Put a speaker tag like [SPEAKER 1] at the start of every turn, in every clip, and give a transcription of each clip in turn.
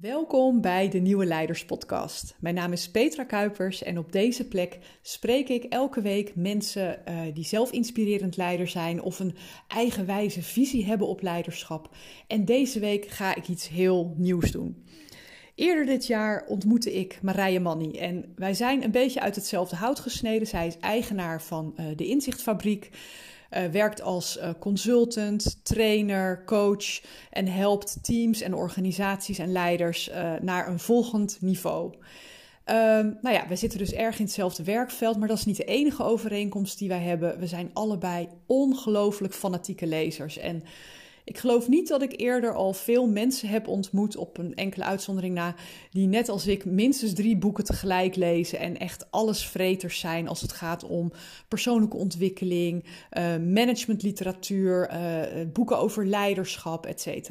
[SPEAKER 1] Welkom bij de Nieuwe Leiders Podcast. Mijn naam is Petra Kuipers en op deze plek spreek ik elke week mensen uh, die zelf inspirerend leider zijn of een eigenwijze visie hebben op leiderschap. En deze week ga ik iets heel nieuws doen. Eerder dit jaar ontmoette ik Marije Manni en wij zijn een beetje uit hetzelfde hout gesneden. Zij is eigenaar van uh, de Inzichtfabriek. Uh, werkt als uh, consultant, trainer, coach en helpt teams en organisaties en leiders uh, naar een volgend niveau. Um, nou ja, we zitten dus erg in hetzelfde werkveld, maar dat is niet de enige overeenkomst die wij hebben. We zijn allebei ongelooflijk fanatieke lezers. En ik geloof niet dat ik eerder al veel mensen heb ontmoet, op een enkele uitzondering na, die net als ik minstens drie boeken tegelijk lezen en echt alles vreters zijn als het gaat om persoonlijke ontwikkeling, uh, managementliteratuur, uh, boeken over leiderschap, etc.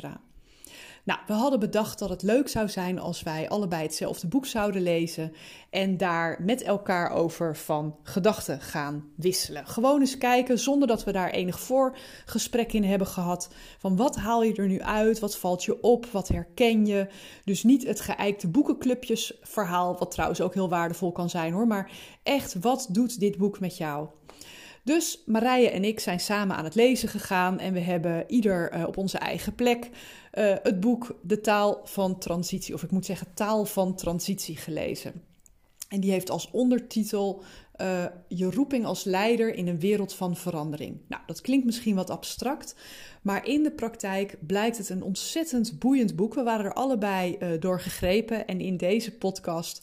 [SPEAKER 1] Nou, we hadden bedacht dat het leuk zou zijn als wij allebei hetzelfde boek zouden lezen en daar met elkaar over van gedachten gaan wisselen. Gewoon eens kijken zonder dat we daar enig voorgesprek in hebben gehad. Van wat haal je er nu uit? Wat valt je op? Wat herken je? Dus niet het geëikte boekenclubjes verhaal, wat trouwens ook heel waardevol kan zijn hoor, maar echt wat doet dit boek met jou? Dus Marije en ik zijn samen aan het lezen gegaan en we hebben ieder uh, op onze eigen plek uh, het boek De Taal van Transitie, of ik moet zeggen Taal van Transitie gelezen. En die heeft als ondertitel uh, Je roeping als leider in een wereld van verandering. Nou, dat klinkt misschien wat abstract, maar in de praktijk blijkt het een ontzettend boeiend boek. We waren er allebei door gegrepen en in deze podcast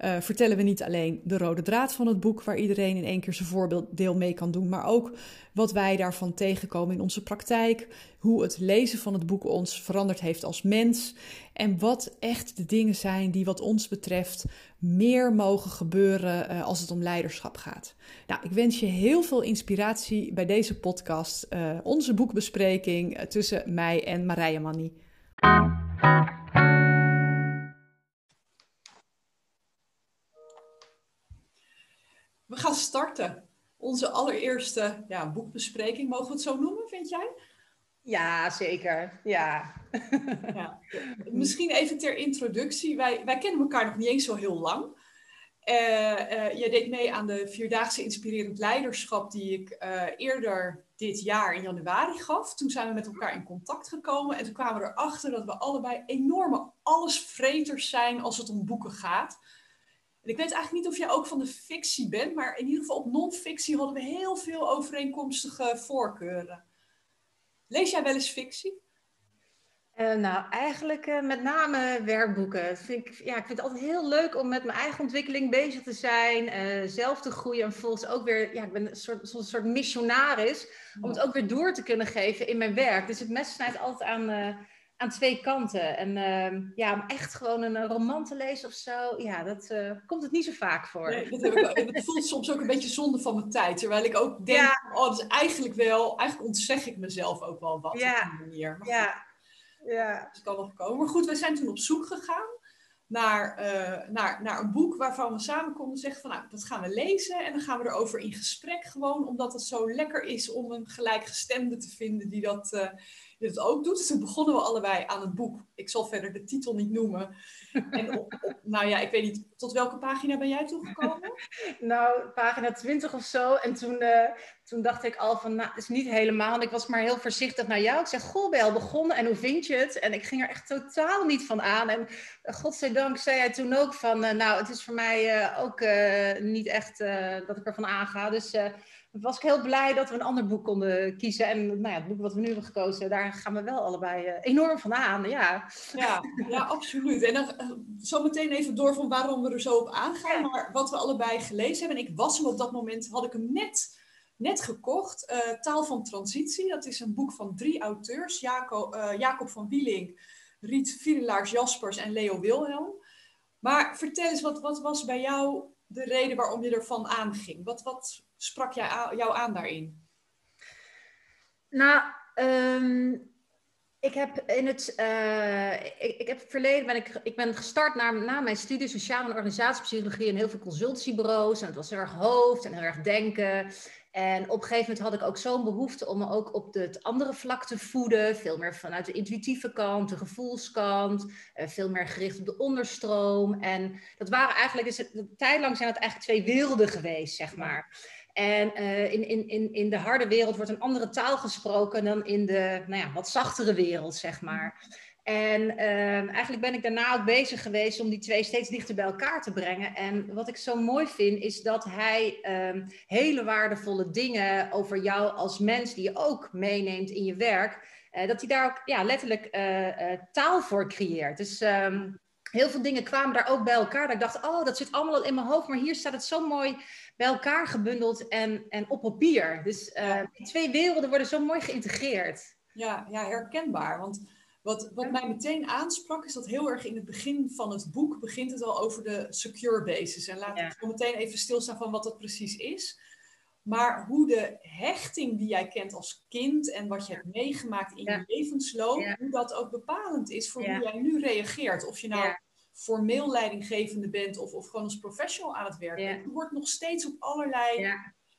[SPEAKER 1] uh, vertellen we niet alleen de rode draad van het boek, waar iedereen in één keer zijn voorbeelddeel mee kan doen, maar ook wat wij daarvan tegenkomen in onze praktijk, hoe het lezen van het boek ons veranderd heeft als mens en wat echt de dingen zijn die wat ons betreft meer mogen gebeuren uh, als het om leiderschap gaat. Nou, ik wens je heel veel inspiratie bij deze podcast, uh, onze boekbespreking tussen mij en Marije Manni. We gaan starten. Onze allereerste ja, boekbespreking, mogen we het zo noemen, vind jij?
[SPEAKER 2] Ja, zeker. Ja.
[SPEAKER 1] ja. Misschien even ter introductie. Wij, wij kennen elkaar nog niet eens zo heel lang. Uh, uh, jij deed mee aan de Vierdaagse Inspirerend Leiderschap die ik uh, eerder dit jaar in januari gaf. Toen zijn we met elkaar in contact gekomen en toen kwamen we erachter dat we allebei enorme allesvreters zijn als het om boeken gaat. En ik weet eigenlijk niet of jij ook van de fictie bent, maar in ieder geval op non-fictie hadden we heel veel overeenkomstige voorkeuren. Lees jij wel eens fictie?
[SPEAKER 2] Uh, nou, eigenlijk uh, met name werkboeken. Vind ik, ja, ik vind het altijd heel leuk om met mijn eigen ontwikkeling bezig te zijn, uh, zelf te groeien en vervolgens ook weer, ja, ik ben een soort, een soort missionaris, om het ook weer door te kunnen geven in mijn werk. Dus het mes snijdt altijd aan aan twee kanten. En uh, ja, om echt gewoon een roman te lezen of zo, ja, dat uh, komt het niet zo vaak voor.
[SPEAKER 1] Nee, dat, heb ik het voelt soms ook een beetje zonde van mijn tijd. Terwijl ik ook denk, ja. oh, dat is eigenlijk wel, eigenlijk ontzeg ik mezelf ook wel wat ja. op die manier. Maar
[SPEAKER 2] ja. ja.
[SPEAKER 1] Dus kan nog komen. Maar goed, wij zijn toen op zoek gegaan naar, uh, naar, naar een boek waarvan we samen konden zeggen van nou, dat gaan we lezen en dan gaan we erover in gesprek gewoon, omdat het zo lekker is om een gelijkgestemde te vinden die dat, uh, die dat ook doet. Dus toen begonnen we allebei aan het boek. Ik zal verder de titel niet noemen. En nou ja, ik weet niet, tot welke pagina ben jij toegekomen?
[SPEAKER 2] nou, pagina 20 of zo. En toen, uh, toen dacht ik al van, nou, is niet helemaal. En ik was maar heel voorzichtig naar jou. Ik zeg, goh, ben je al begonnen en hoe vind je het? En ik ging er echt totaal niet van aan. En uh, godzijdank zei hij toen ook van, uh, nou, het is voor mij ook niet echt dat ik ervan aanga. Dus was ik heel blij dat we een ander boek konden kiezen. En nou ja, het boek wat we nu hebben gekozen, daar gaan we wel allebei uh, enorm van aan. Ja.
[SPEAKER 1] Ja, ja, absoluut. En dan uh, zo meteen even door van waarom we er zo op aangaan. Ja. Maar wat we allebei gelezen hebben. En ik was hem op dat moment, had ik hem net, net gekocht. Uh, Taal van Transitie. Dat is een boek van drie auteurs. Jaco, Jacob van Wieling, Riet Vierelaars Jaspers en Leo Wilhelm. Maar vertel eens, wat, wat was bij jou de reden waarom je ervan aanging? Wat, wat sprak jij, jou aan daarin?
[SPEAKER 2] Nou, um, ik heb in het, uh, ik, heb verleden ben ik, ik ben gestart na, na mijn studie sociale en organisatiepsychologie en heel veel consultiebureaus. En het was heel erg hoofd en heel erg denken. En op een gegeven moment had ik ook zo'n behoefte om me ook op het andere vlak te voeden. Veel meer vanuit de intuïtieve kant, de gevoelskant. Uh, veel meer gericht op de onderstroom. En dat waren eigenlijk, dus een tijd lang zijn dat eigenlijk twee werelden geweest, zeg maar. En uh, in, in, in, in de harde wereld wordt een andere taal gesproken dan in de nou ja, wat zachtere wereld, zeg maar. En uh, eigenlijk ben ik daarna ook bezig geweest om die twee steeds dichter bij elkaar te brengen. En wat ik zo mooi vind, is dat hij uh, hele waardevolle dingen over jou als mens, die je ook meeneemt in je werk, uh, dat hij daar ook ja, letterlijk eh, taal voor creëert. Dus um, heel veel dingen kwamen daar ook bij elkaar. Dat ik dacht, oh, dat zit allemaal in mijn hoofd, maar hier staat het zo mooi bij elkaar gebundeld en, en op papier. Dus die twee werelden worden zo mooi geïntegreerd.
[SPEAKER 1] Ja, ja herkenbaar. Want wat, wat mij meteen aansprak, is dat heel erg in het begin van het boek begint het al over de secure basis. En laat ik zo meteen even stilstaan van wat dat precies is. Maar hoe de hechting die jij kent als kind en wat je hebt meegemaakt in je levensloop, hoe dat ook bepalend is voor hoe jij nu reageert. Of je nou formeel leidinggevende bent of, of gewoon als professional aan het werk bent. Je wordt nog steeds op allerlei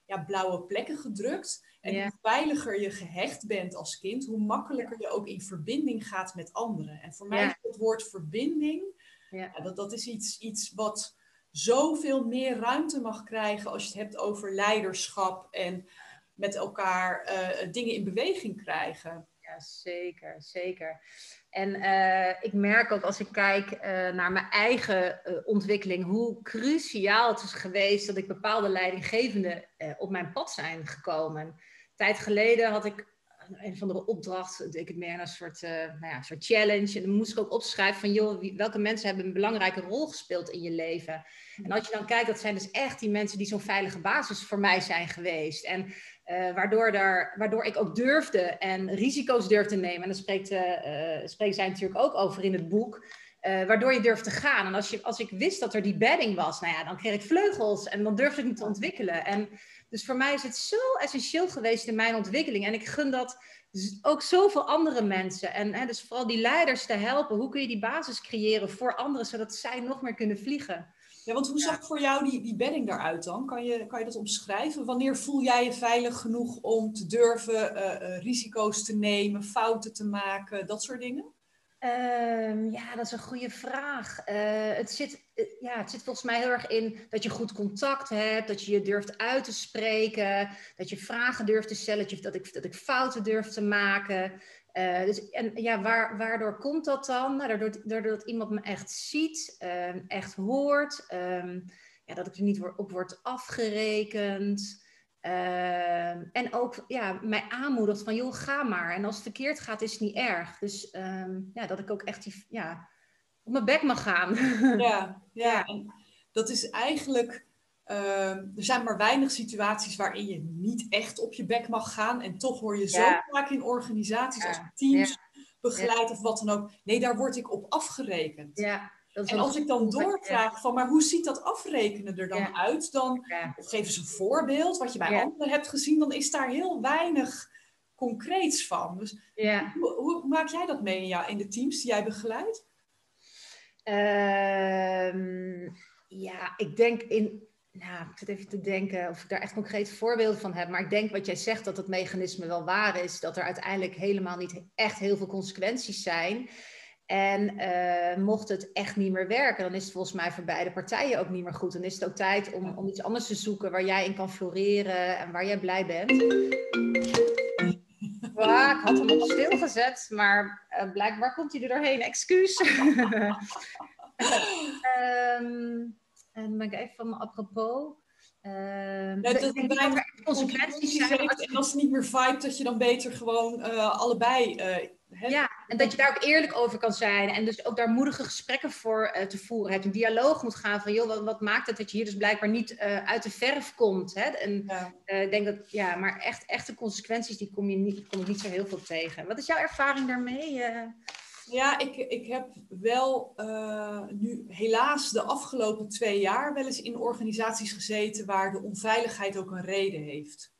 [SPEAKER 1] ja, blauwe plekken gedrukt. En hoe veiliger je gehecht bent als kind, hoe makkelijker je ook in verbinding gaat met anderen. En voor mij is het woord verbinding, ja. dat, dat is iets, iets wat zoveel meer ruimte mag krijgen als je het hebt over leiderschap en met elkaar uh, dingen in beweging krijgen.
[SPEAKER 2] Zeker, zeker. En uh, ik merk ook als ik kijk uh, naar mijn eigen uh, ontwikkeling, hoe cruciaal het is geweest dat ik bepaalde leidinggevenden op mijn pad zijn gekomen tijd geleden had ik een van de opdracht, ik het meer een soort, nou ja, soort challenge. En dan moest ik ook opschrijven van, joh, welke mensen hebben een belangrijke rol gespeeld in je leven? En als je dan kijkt, dat zijn dus echt die mensen die zo'n veilige basis voor mij zijn geweest. En uh, waardoor, daar, waardoor ik ook durfde en risico's durfde nemen. En daar spreekt, uh, spreekt zij natuurlijk ook over in het boek. waardoor je durft te gaan. En als, je, als ik wist dat er die bedding was, nou ja, dan kreeg ik vleugels en dan durfde ik me te ontwikkelen. En dus voor mij is het zo essentieel geweest in mijn ontwikkeling. En ik gun dat ook zoveel andere mensen. En hè, dus vooral die leiders te helpen. Hoe kun je die basis creëren voor anderen, zodat zij nog meer kunnen vliegen?
[SPEAKER 1] Ja, want hoe zag voor jou die, die bedding daaruit dan? Kan je, kan je dat omschrijven? Wanneer voel jij je veilig genoeg om te durven uh, risico's te nemen, fouten te maken, dat soort dingen?
[SPEAKER 2] Um, ja, dat is een goede vraag. Uh, het, zit, uh, ja, het zit volgens mij heel erg in dat je goed contact hebt, dat je je durft uit te spreken, dat je vragen durft te stellen, dat, je, dat, ik, dat ik fouten durf te maken. Uh, dus, en ja, waar, waardoor komt dat dan? Nou, daardoor, daardoor dat iemand me echt ziet, ehm, echt hoort, um, ja, dat ik er niet op word afgerekend. Uh, en ook ja, mij aanmoedigt van, joh, ga maar. En als het verkeerd gaat, is het niet erg. Dus um, ja, dat ik ook echt die, ja, op mijn bek mag gaan.
[SPEAKER 1] Ja, ja. Dat is eigenlijk... Uh, er zijn maar weinig situaties waarin je niet echt op je bek mag gaan. En toch hoor je zo ja. vaak in organisaties als teams begeleid of wat dan ook. Nee, daar word ik op afgerekend.
[SPEAKER 2] Ja
[SPEAKER 1] en als ik dan doorvraag van, maar hoe ziet dat afrekenen er dan uit? Dan geef eens een voorbeeld, wat je bij anderen hebt gezien, dan is daar heel weinig concreets van. Dus hoe, hoe, maak jij dat mee in, jou, in de teams die jij begeleidt?
[SPEAKER 2] Um, ja, ik denk in. Nou, ik zit even te denken of ik daar echt concreet voorbeelden van heb. Maar ik denk wat jij zegt, dat het mechanisme wel waar is. Dat er uiteindelijk helemaal niet echt heel veel consequenties zijn. En uh, mocht het echt niet meer werken, dan is het volgens mij voor beide partijen ook niet meer goed. Dan is het ook tijd om, om iets anders te zoeken waar jij in kan floreren en waar jij blij bent. Wow, ik had hem op stilgezet, maar uh, blijkbaar komt hij er doorheen. Excuus. um, en dan ben ik even van me apropos.
[SPEAKER 1] Ja, dat het consequenties zijn. En als het niet meer vibe, dat je dan beter gewoon uh, allebei uh,
[SPEAKER 2] ja, en dat je daar ook eerlijk over kan zijn. En dus ook daar moedige gesprekken voor uh, te voeren hebt. Een dialoog moet gaan van, joh, wat, wat, maakt het dat je hier dus blijkbaar niet uh, uit de verf komt? Hè? En ja. uh, ik denk dat, ja, maar echt, echte consequenties, die kom je niet, kom ik niet zo heel veel tegen. Wat is jouw ervaring daarmee?
[SPEAKER 1] Ja, ik, ik heb wel nu helaas de afgelopen twee jaar wel eens in organisaties gezeten waar de onveiligheid ook een reden heeft.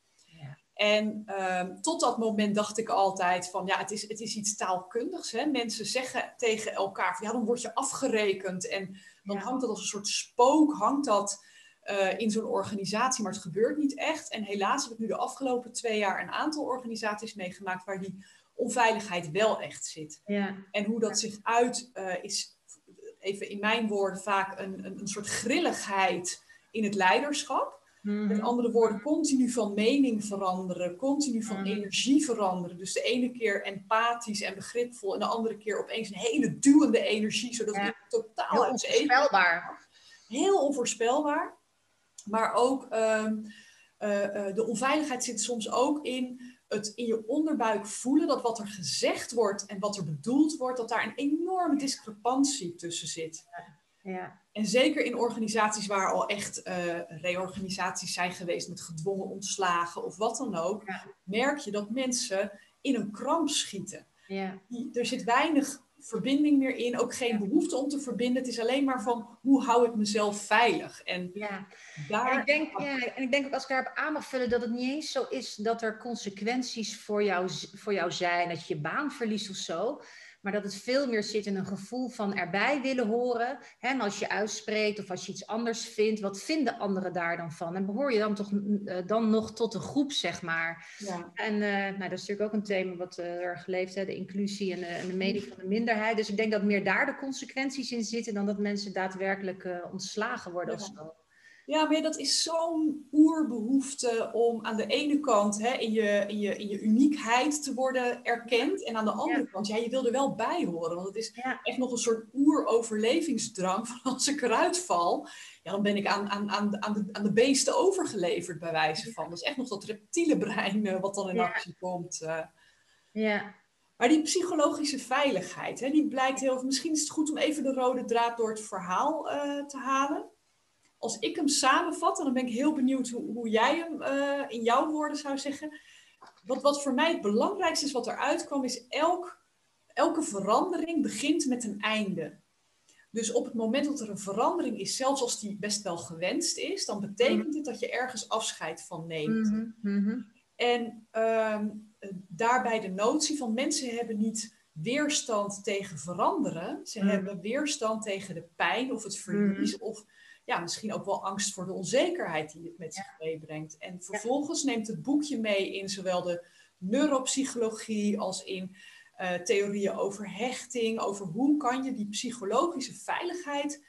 [SPEAKER 1] En um, tot dat moment dacht ik altijd van, ja, het is, het is iets taalkundigs. Hè? Mensen zeggen tegen elkaar van, ja, dan word je afgerekend. En dan ja. hangt dat als een soort spook, hangt dat uh, in zo'n organisatie, maar het gebeurt niet echt. En helaas heb ik nu de afgelopen twee jaar een aantal organisaties meegemaakt waar die onveiligheid wel echt zit. Ja. En hoe dat zich uit uh, is, even in mijn woorden, vaak een, een, een soort grilligheid in het leiderschap. Mhm. Met andere woorden, continu van mening veranderen, continu van mhm. energie veranderen. Dus de ene keer empathisch en begripvol en de andere keer opeens een hele duwende energie, zodat ja. het totaal
[SPEAKER 2] Heel onvoorspelbaar.
[SPEAKER 1] Heel onvoorspelbaar. Maar ook um, uh, de onveiligheid zit soms ook in het in je onderbuik voelen dat wat er gezegd wordt en wat er bedoeld wordt, dat daar een enorme discrepantie tussen zit. Ja. En zeker in organisaties waar al echt uh, reorganisaties zijn geweest met gedwongen ontslagen of wat dan ook, merk je dat mensen in een kramp schieten. Ja. er zit weinig verbinding meer in, ook geen behoefte om te verbinden. Het is alleen maar van hoe hou ik mezelf veilig. En,
[SPEAKER 2] ja. Daar... en, ik denk, ja, en ik denk ook als ik daarop aan mag vullen dat het niet eens zo is dat er consequenties voor jou, voor jou zijn, dat je je baan verliest of zo. Maar dat het veel meer zit in een gevoel van erbij willen horen. Hè? En als je uitspreekt of als je iets anders vindt, wat vinden anderen daar dan van? En behoor je dan toch uh, dan nog tot een groep, zeg maar? Ja. En uh, nou, dat is natuurlijk ook een thema wat uh, er geleefd, hè? de inclusie en de, en de mening van de minderheid. Dus ik denk dat meer daar de consequenties in zitten dan dat mensen daadwerkelijk ontslagen worden ja. of zo.
[SPEAKER 1] Ja, maar dat is zo'n oerbehoefte om aan de ene kant hè, in, je, in, je, in je uniekheid te worden erkend. En aan de andere kant, ja, je wil er wel bij horen. Want het is echt nog een soort oeroverlevingsdrang van als ik eruit val, ja, dan ben ik aan, aan, aan, aan, de, aan de beesten overgeleverd bij wijze van. Dat is echt nog dat reptiele brein uh, wat dan in actie komt. Uh. Ja. Maar die psychologische veiligheid, hè, die blijkt heel... Misschien is het goed om even de rode draad door het verhaal uh, te halen als ik hem samenvat, en dan ben ik heel benieuwd hoe, hoe jij hem uh, in jouw woorden zou zeggen. Wat, wat voor mij het belangrijkste is wat eruit kwam, is elk, elke verandering begint met een einde. Dus op het moment dat er een verandering is, zelfs als die best wel gewenst is, dan betekent het dat je ergens afscheid van neemt. Mm -hmm. En uh, daarbij de notie van mensen hebben niet weerstand tegen veranderen. Ze mm. hebben weerstand tegen de pijn of het verlies mm. of ja, misschien ook wel angst voor de onzekerheid die het met zich meebrengt. En vervolgens neemt het boekje mee in zowel de neuropsychologie als in uh, theorieën over hechting, over hoe kan je die psychologische veiligheid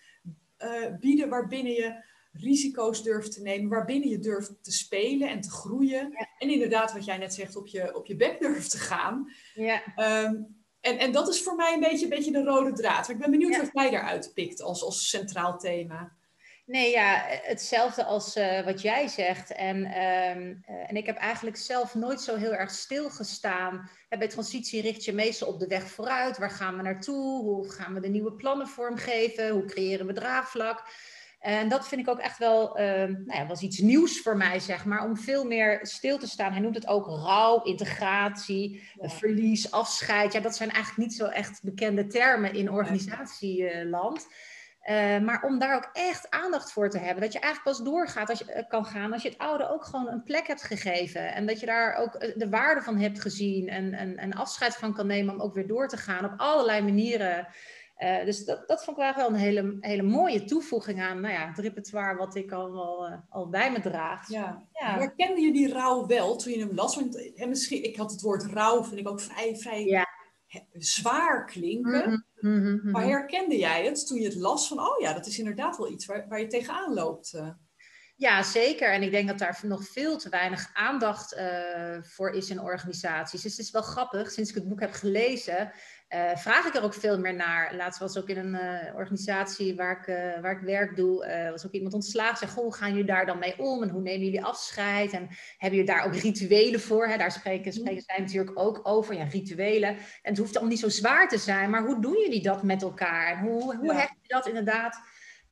[SPEAKER 1] uh, bieden waarbinnen je risico's durft te nemen, waarbinnen je durft te spelen en te groeien. En inderdaad, wat jij net zegt, op je, op je bek durft te gaan. Ja. Um, en, en dat is voor mij een beetje, een beetje de rode draad. Ik ben benieuwd wat jij daaruit pikt als, als centraal thema.
[SPEAKER 2] Nee, ja, hetzelfde als uh, wat jij zegt. En, um, uh, en ik heb eigenlijk zelf nooit zo heel erg stilgestaan. bij transitie richt je meestal op de weg vooruit. Waar gaan we naartoe? Hoe gaan we de nieuwe plannen vormgeven? Hoe creëren we draagvlak? En dat vind ik ook echt wel, uh, nou ja, was iets nieuws voor mij, zeg maar, om veel meer stil te staan. Hij noemt het ook rouw, integratie, ja. verlies, afscheid. Ja, dat zijn eigenlijk niet zo echt bekende termen in organisatieland. Uh, maar om daar ook echt aandacht voor te hebben. Dat je eigenlijk pas doorgaat als je, uh, kan gaan als je het oude ook gewoon een plek hebt gegeven. En dat je daar ook uh, de waarde van hebt gezien en, en, en, afscheid van kan nemen om ook weer door te gaan op allerlei manieren. dus dat, dat vond ik wel een hele, hele mooie toevoeging aan nou ja, het repertoire wat ik al, al, al bij me draag. Ja.
[SPEAKER 1] ja. Herkende je die rouw wel toen je hem las? Want misschien, ik had het woord rouw, vind ik ook vrij, vrij ja. Zwaar klinken. Mm -hmm, Maar herkende jij het toen je het las van, oh ja, dat is inderdaad wel iets waar, waar je tegenaan loopt? Uh.
[SPEAKER 2] Ja, zeker. En ik denk dat daar nog veel te weinig aandacht uh, voor is in organisaties. Dus het is wel grappig, sinds ik het boek heb gelezen, uh, vraag ik er ook veel meer naar. Laatst was ook in een uh, organisatie waar ik, uh, waar ik werk doe, was ook iemand ontslagen. Zeg, hoe gaan jullie daar dan mee om? En hoe nemen jullie afscheid? En hebben jullie daar ook rituelen voor? Hè? Daar spreken, spreken zij natuurlijk ook over. Ja, rituelen. En het hoeft allemaal niet zo zwaar te zijn, maar hoe doen jullie dat met elkaar? En hoe, hoe ja. hecht je dat inderdaad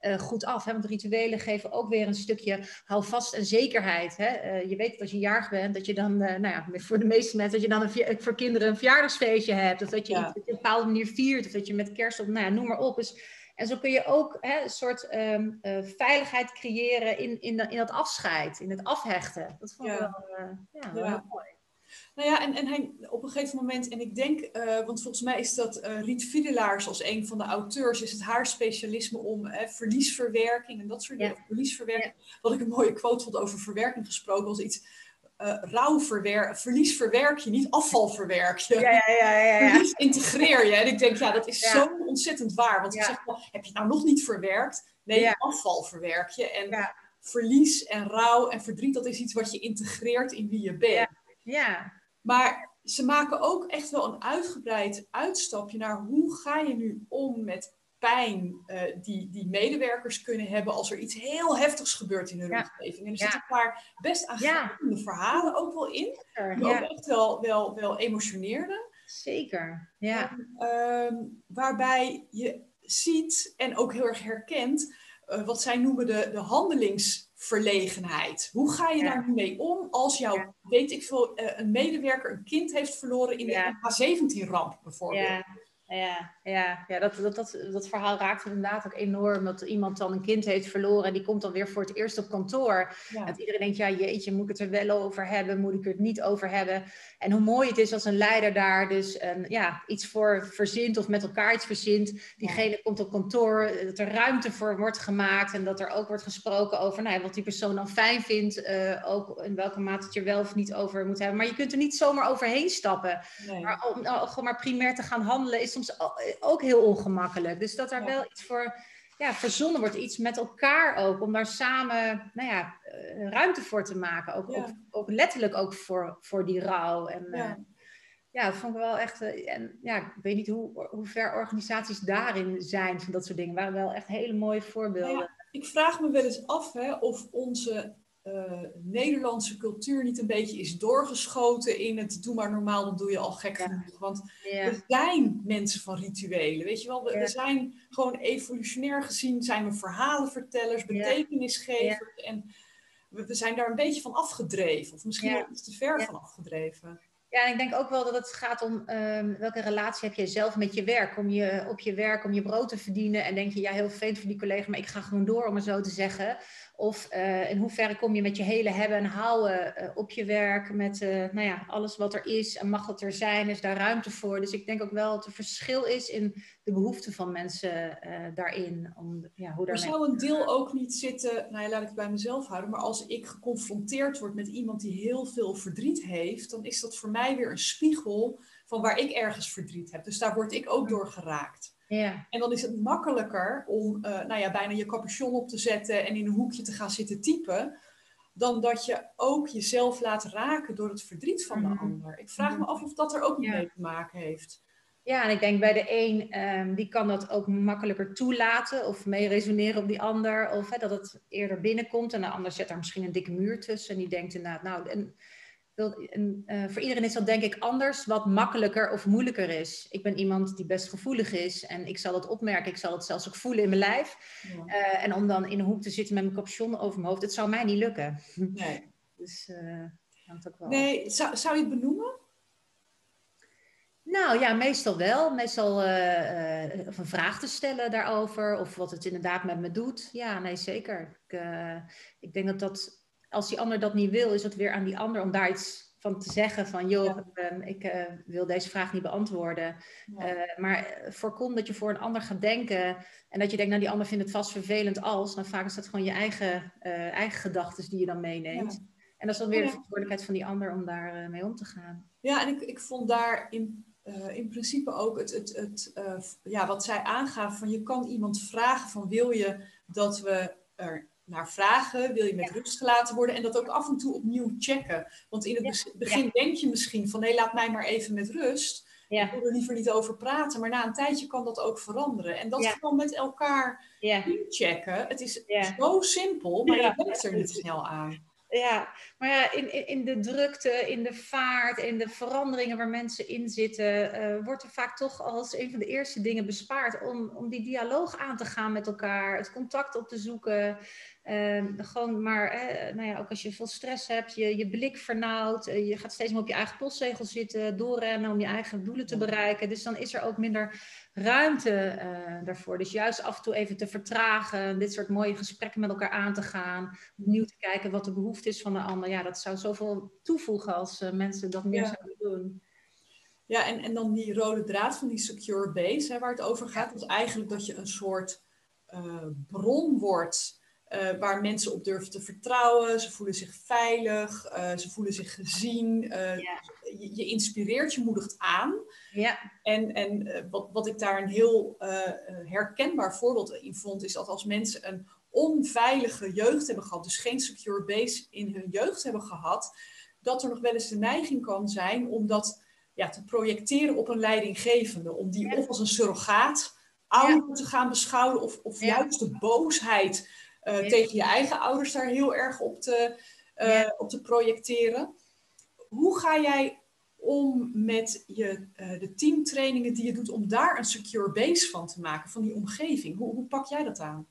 [SPEAKER 2] uh, goed af. Hè? Want rituelen geven ook weer een stukje houvast en zekerheid. Hè? Uh, je weet dat als je jarig bent, dat je dan, uh, nou ja, voor de meeste mensen, dat je dan een, voor kinderen een verjaardagsfeestje hebt. Of dat je ja. iets op een bepaalde manier viert. Of dat je met kerst op, nou ja, noem maar op. Dus, en zo kun je ook hè, een soort um, veiligheid creëren in, in, in dat afscheid, in het afhechten. Dat vond ik wel, ja, wel heel mooi.
[SPEAKER 1] Nou ja, en, en hij op een gegeven moment, en ik denk, uh, want volgens mij is dat uh, Riet Fiedelaars als een van de auteurs, is het haar specialisme om verliesverwerking en dat soort dingen. Ja. Verliesverwerking. Ja. Wat ik een mooie quote vond over verwerking gesproken, was iets. Uh, verwer verlies verwerk je, niet afval verwerk je.
[SPEAKER 2] Ja, ja, ja, ja, ja.
[SPEAKER 1] Verlies integreer je. En ik denk, ja, dat is zo ontzettend waar. Want ik zeg wel, heb je het nou nog niet verwerkt? Nee, afval verwerk je. En verlies en rouw en verdriet, dat is iets wat je integreert in wie je bent.
[SPEAKER 2] Ja.
[SPEAKER 1] Maar ze maken ook echt wel een uitgebreid uitstapje naar hoe ga je nu om met pijn uh, die, die medewerkers kunnen hebben als er iets heel heftigs gebeurt in hun ja. omgeving. En er zitten een paar best aangrijpende verhalen ook wel in, die ook echt wel, wel, wel emotioneerden.
[SPEAKER 2] Zeker, ja.
[SPEAKER 1] En, um, waarbij je ziet en ook heel erg herkent uh, wat zij noemen de, de handelingsverlegenheid. Hoe ga je ja. daar nu mee om als jouw, ja. weet ik veel, uh, een medewerker een kind heeft verloren in de ja. H17-ramp bijvoorbeeld?
[SPEAKER 2] Ja, ja, ja dat, dat, dat, dat verhaal raakt inderdaad ook enorm. Dat iemand dan een kind heeft verloren en die komt dan weer voor het eerst op kantoor. Ja. Dat iedereen denkt, ja jeetje, moet ik het er wel over hebben? Moet ik het niet over hebben? En hoe mooi het is als een leider daar dus een, ja, iets voor verzint of met elkaar iets verzint. Diegene ja. komt op kantoor, dat er ruimte voor wordt gemaakt en dat er ook wordt gesproken over nou ja, wat die persoon dan fijn vindt. Uh, ook in welke mate het je wel of niet over moet hebben. Maar je kunt er niet zomaar overheen stappen. Nee. Maar om nou, gewoon maar primair te gaan handelen is soms ook heel ongemakkelijk. Dus dat daar ja. wel iets voor ja, verzonnen wordt, iets met elkaar ook, om daar samen nou ja, ruimte voor te maken. Ook, ja. ook, ook, letterlijk ook voor, voor die rouw. En, ja. Uh, ja, dat vond ik wel echt. Uh, en ja, ik weet niet hoe, hoe ver organisaties daarin zijn van dat soort dingen. waren wel echt hele mooie voorbeelden.
[SPEAKER 1] Nou ik vraag me wel eens af hè, of onze uh, Nederlandse cultuur niet een beetje is doorgeschoten in het doe maar normaal, dan doe je al gek ja. genoeg. Want ja. we zijn mensen van rituelen, weet je wel. We, ja. we, zijn gewoon evolutionair gezien, zijn we verhalenvertellers, betekenisgevers. En we, we, zijn daar een beetje van afgedreven. Of misschien wel iets te ver van afgedreven.
[SPEAKER 2] Ja, en ik denk ook wel dat het gaat om um, welke relatie heb je zelf met je werk. Om je op je werk, om je brood te verdienen. En denk je, ja, heel vervelend voor die collega, maar ik ga gewoon door, om het zo te zeggen. Of uh, in hoeverre kom je met je hele hebben en houden uh, op je werk. Met uh, nou ja, alles wat er is en mag het er zijn, is daar ruimte voor. Dus ik denk ook wel dat er verschil is in de behoeften van mensen daarin. Om, ja, hoe
[SPEAKER 1] er zou een deel ook niet zitten, nou ja, laat ik het bij mezelf houden. Maar als ik geconfronteerd word met iemand die heel veel verdriet heeft, dan is dat voor mij weer een spiegel van waar ik ergens verdriet heb. Dus daar word ik ook door geraakt.
[SPEAKER 2] Ja.
[SPEAKER 1] En dan is het makkelijker om uh, nou ja, bijna je capuchon op te zetten en in een hoekje te gaan zitten typen, dan dat je ook jezelf laat raken door het verdriet van de mm. ander. Ik vraag me af of dat er ook ja. mee te maken heeft.
[SPEAKER 2] Ja, en ik denk bij de een, um, die kan dat ook makkelijker toelaten of mee resoneren op die ander. Of dat het eerder binnenkomt en de ander zet daar misschien een dikke muur tussen. En die denkt inderdaad, nou, en voor iedereen is dat denk ik anders, wat makkelijker of moeilijker is. Ik ben iemand die best gevoelig is en ik zal het opmerken, ik zal het zelfs ook voelen in mijn lijf. Ja. Uh, en om dan in een hoek te zitten met mijn capuchon over mijn hoofd, het zou mij niet lukken.
[SPEAKER 1] Nee.
[SPEAKER 2] dus uh, hangt ook wel.
[SPEAKER 1] Nee, zou, zou je het benoemen?
[SPEAKER 2] Nou ja, meestal wel. Meestal of een vraag te stellen daarover of wat het inderdaad met me doet. Ja, nee, zeker. Ik, ik denk dat dat als die ander dat niet wil, is het weer aan die ander om daar iets van te zeggen. Van joh, ja. um, ik uh, wil deze vraag niet beantwoorden. Ja. Uh, maar voorkom dat je voor een ander gaat denken. En dat je denkt, nou die ander vindt het vast vervelend als. Nou vaak is dat gewoon je eigen, uh, eigen gedachten die je dan meeneemt. Ja. En dat is dan weer de verantwoordelijkheid van die ander om daar mee om te gaan.
[SPEAKER 1] Ja, en ik, ik vond daar in, in principe ook het, het, het ja, wat zij aangaf. Van je kan iemand vragen van wil je dat we er naar vragen, wil je met ja. rust gelaten worden en dat ook af en toe opnieuw checken. Want in het ja. begin ja. denk je misschien van nee, laat mij maar even met rust. Ik wil er liever niet over praten, maar na een tijdje kan dat ook veranderen. En dat gewoon met elkaar checken. Het is zo simpel, maar je denkt er niet snel aan.
[SPEAKER 2] Ja, maar ja, in, in de drukte, in de vaart, in de veranderingen waar mensen in zitten, uh, wordt er vaak toch als een van de eerste dingen bespaard om, om die dialoog aan te gaan met elkaar, het contact op te zoeken. Ehm, gewoon maar, nou ja, ook als je veel stress hebt, je, je blik vernauwt, uh, je gaat steeds meer op je eigen postzegel zitten, doorrennen om je eigen doelen te bereiken. Dus dan is er ook minder ruimte uh, daarvoor. Dus juist af en toe even te vertragen, dit soort mooie gesprekken met elkaar aan te gaan, opnieuw te kijken wat de behoefte is van de ander. Ja, dat zou zoveel toevoegen als uh, mensen dat meer zouden doen.
[SPEAKER 1] Ja, en, en dan die rode draad van die secure base, hè, waar het over gaat, is eigenlijk dat je een soort bron wordt uh, waar mensen op durven te vertrouwen. Ze voelen zich veilig, uh, ze voelen zich gezien. Uh, ja. je, je, inspireert, je moedigt aan. Ja. En, en wat, wat ik daar een heel herkenbaar voorbeeld in vond, is dat als mensen een onveilige jeugd hebben gehad, dus geen secure base in hun jeugd hebben gehad, dat er nog wel eens de neiging kan zijn om dat ja, te projecteren op een leidinggevende. Om die ja. of als een surrogaat ouder te gaan beschouwen, of, of juist de boosheid uh, tegen je eigen ouders daar heel erg op te, uh, op te projecteren. Hoe ga jij om met je, uh, de teamtrainingen die je doet om daar een secure base van te maken, van die omgeving? Hoe, hoe pak jij dat aan?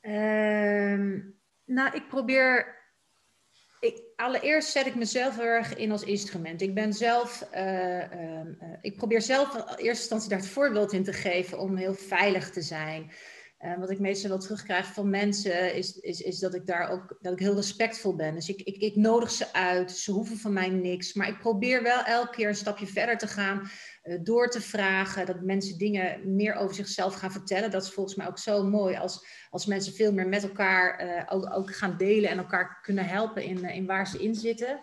[SPEAKER 2] Ehm, nou, ik probeer. Ik, allereerst zet ik mezelf heel erg in als instrument. Ik ben zelf. Ehm, ik probeer zelf in eerste instantie daar het voorbeeld in te geven om heel veilig te zijn. Uh, wat ik meestal wel terugkrijg van mensen is, is, is dat ik daar ook dat ik heel respectvol ben. Dus ik, ik, ik nodig ze uit, ze hoeven van mij niks. Maar ik probeer wel elke keer een stapje verder te gaan, uh, door te vragen, dat mensen dingen meer over zichzelf gaan vertellen. Dat is volgens mij ook zo mooi als, als mensen veel meer met elkaar ook, ook, gaan delen en elkaar kunnen helpen in, in waar ze in zitten.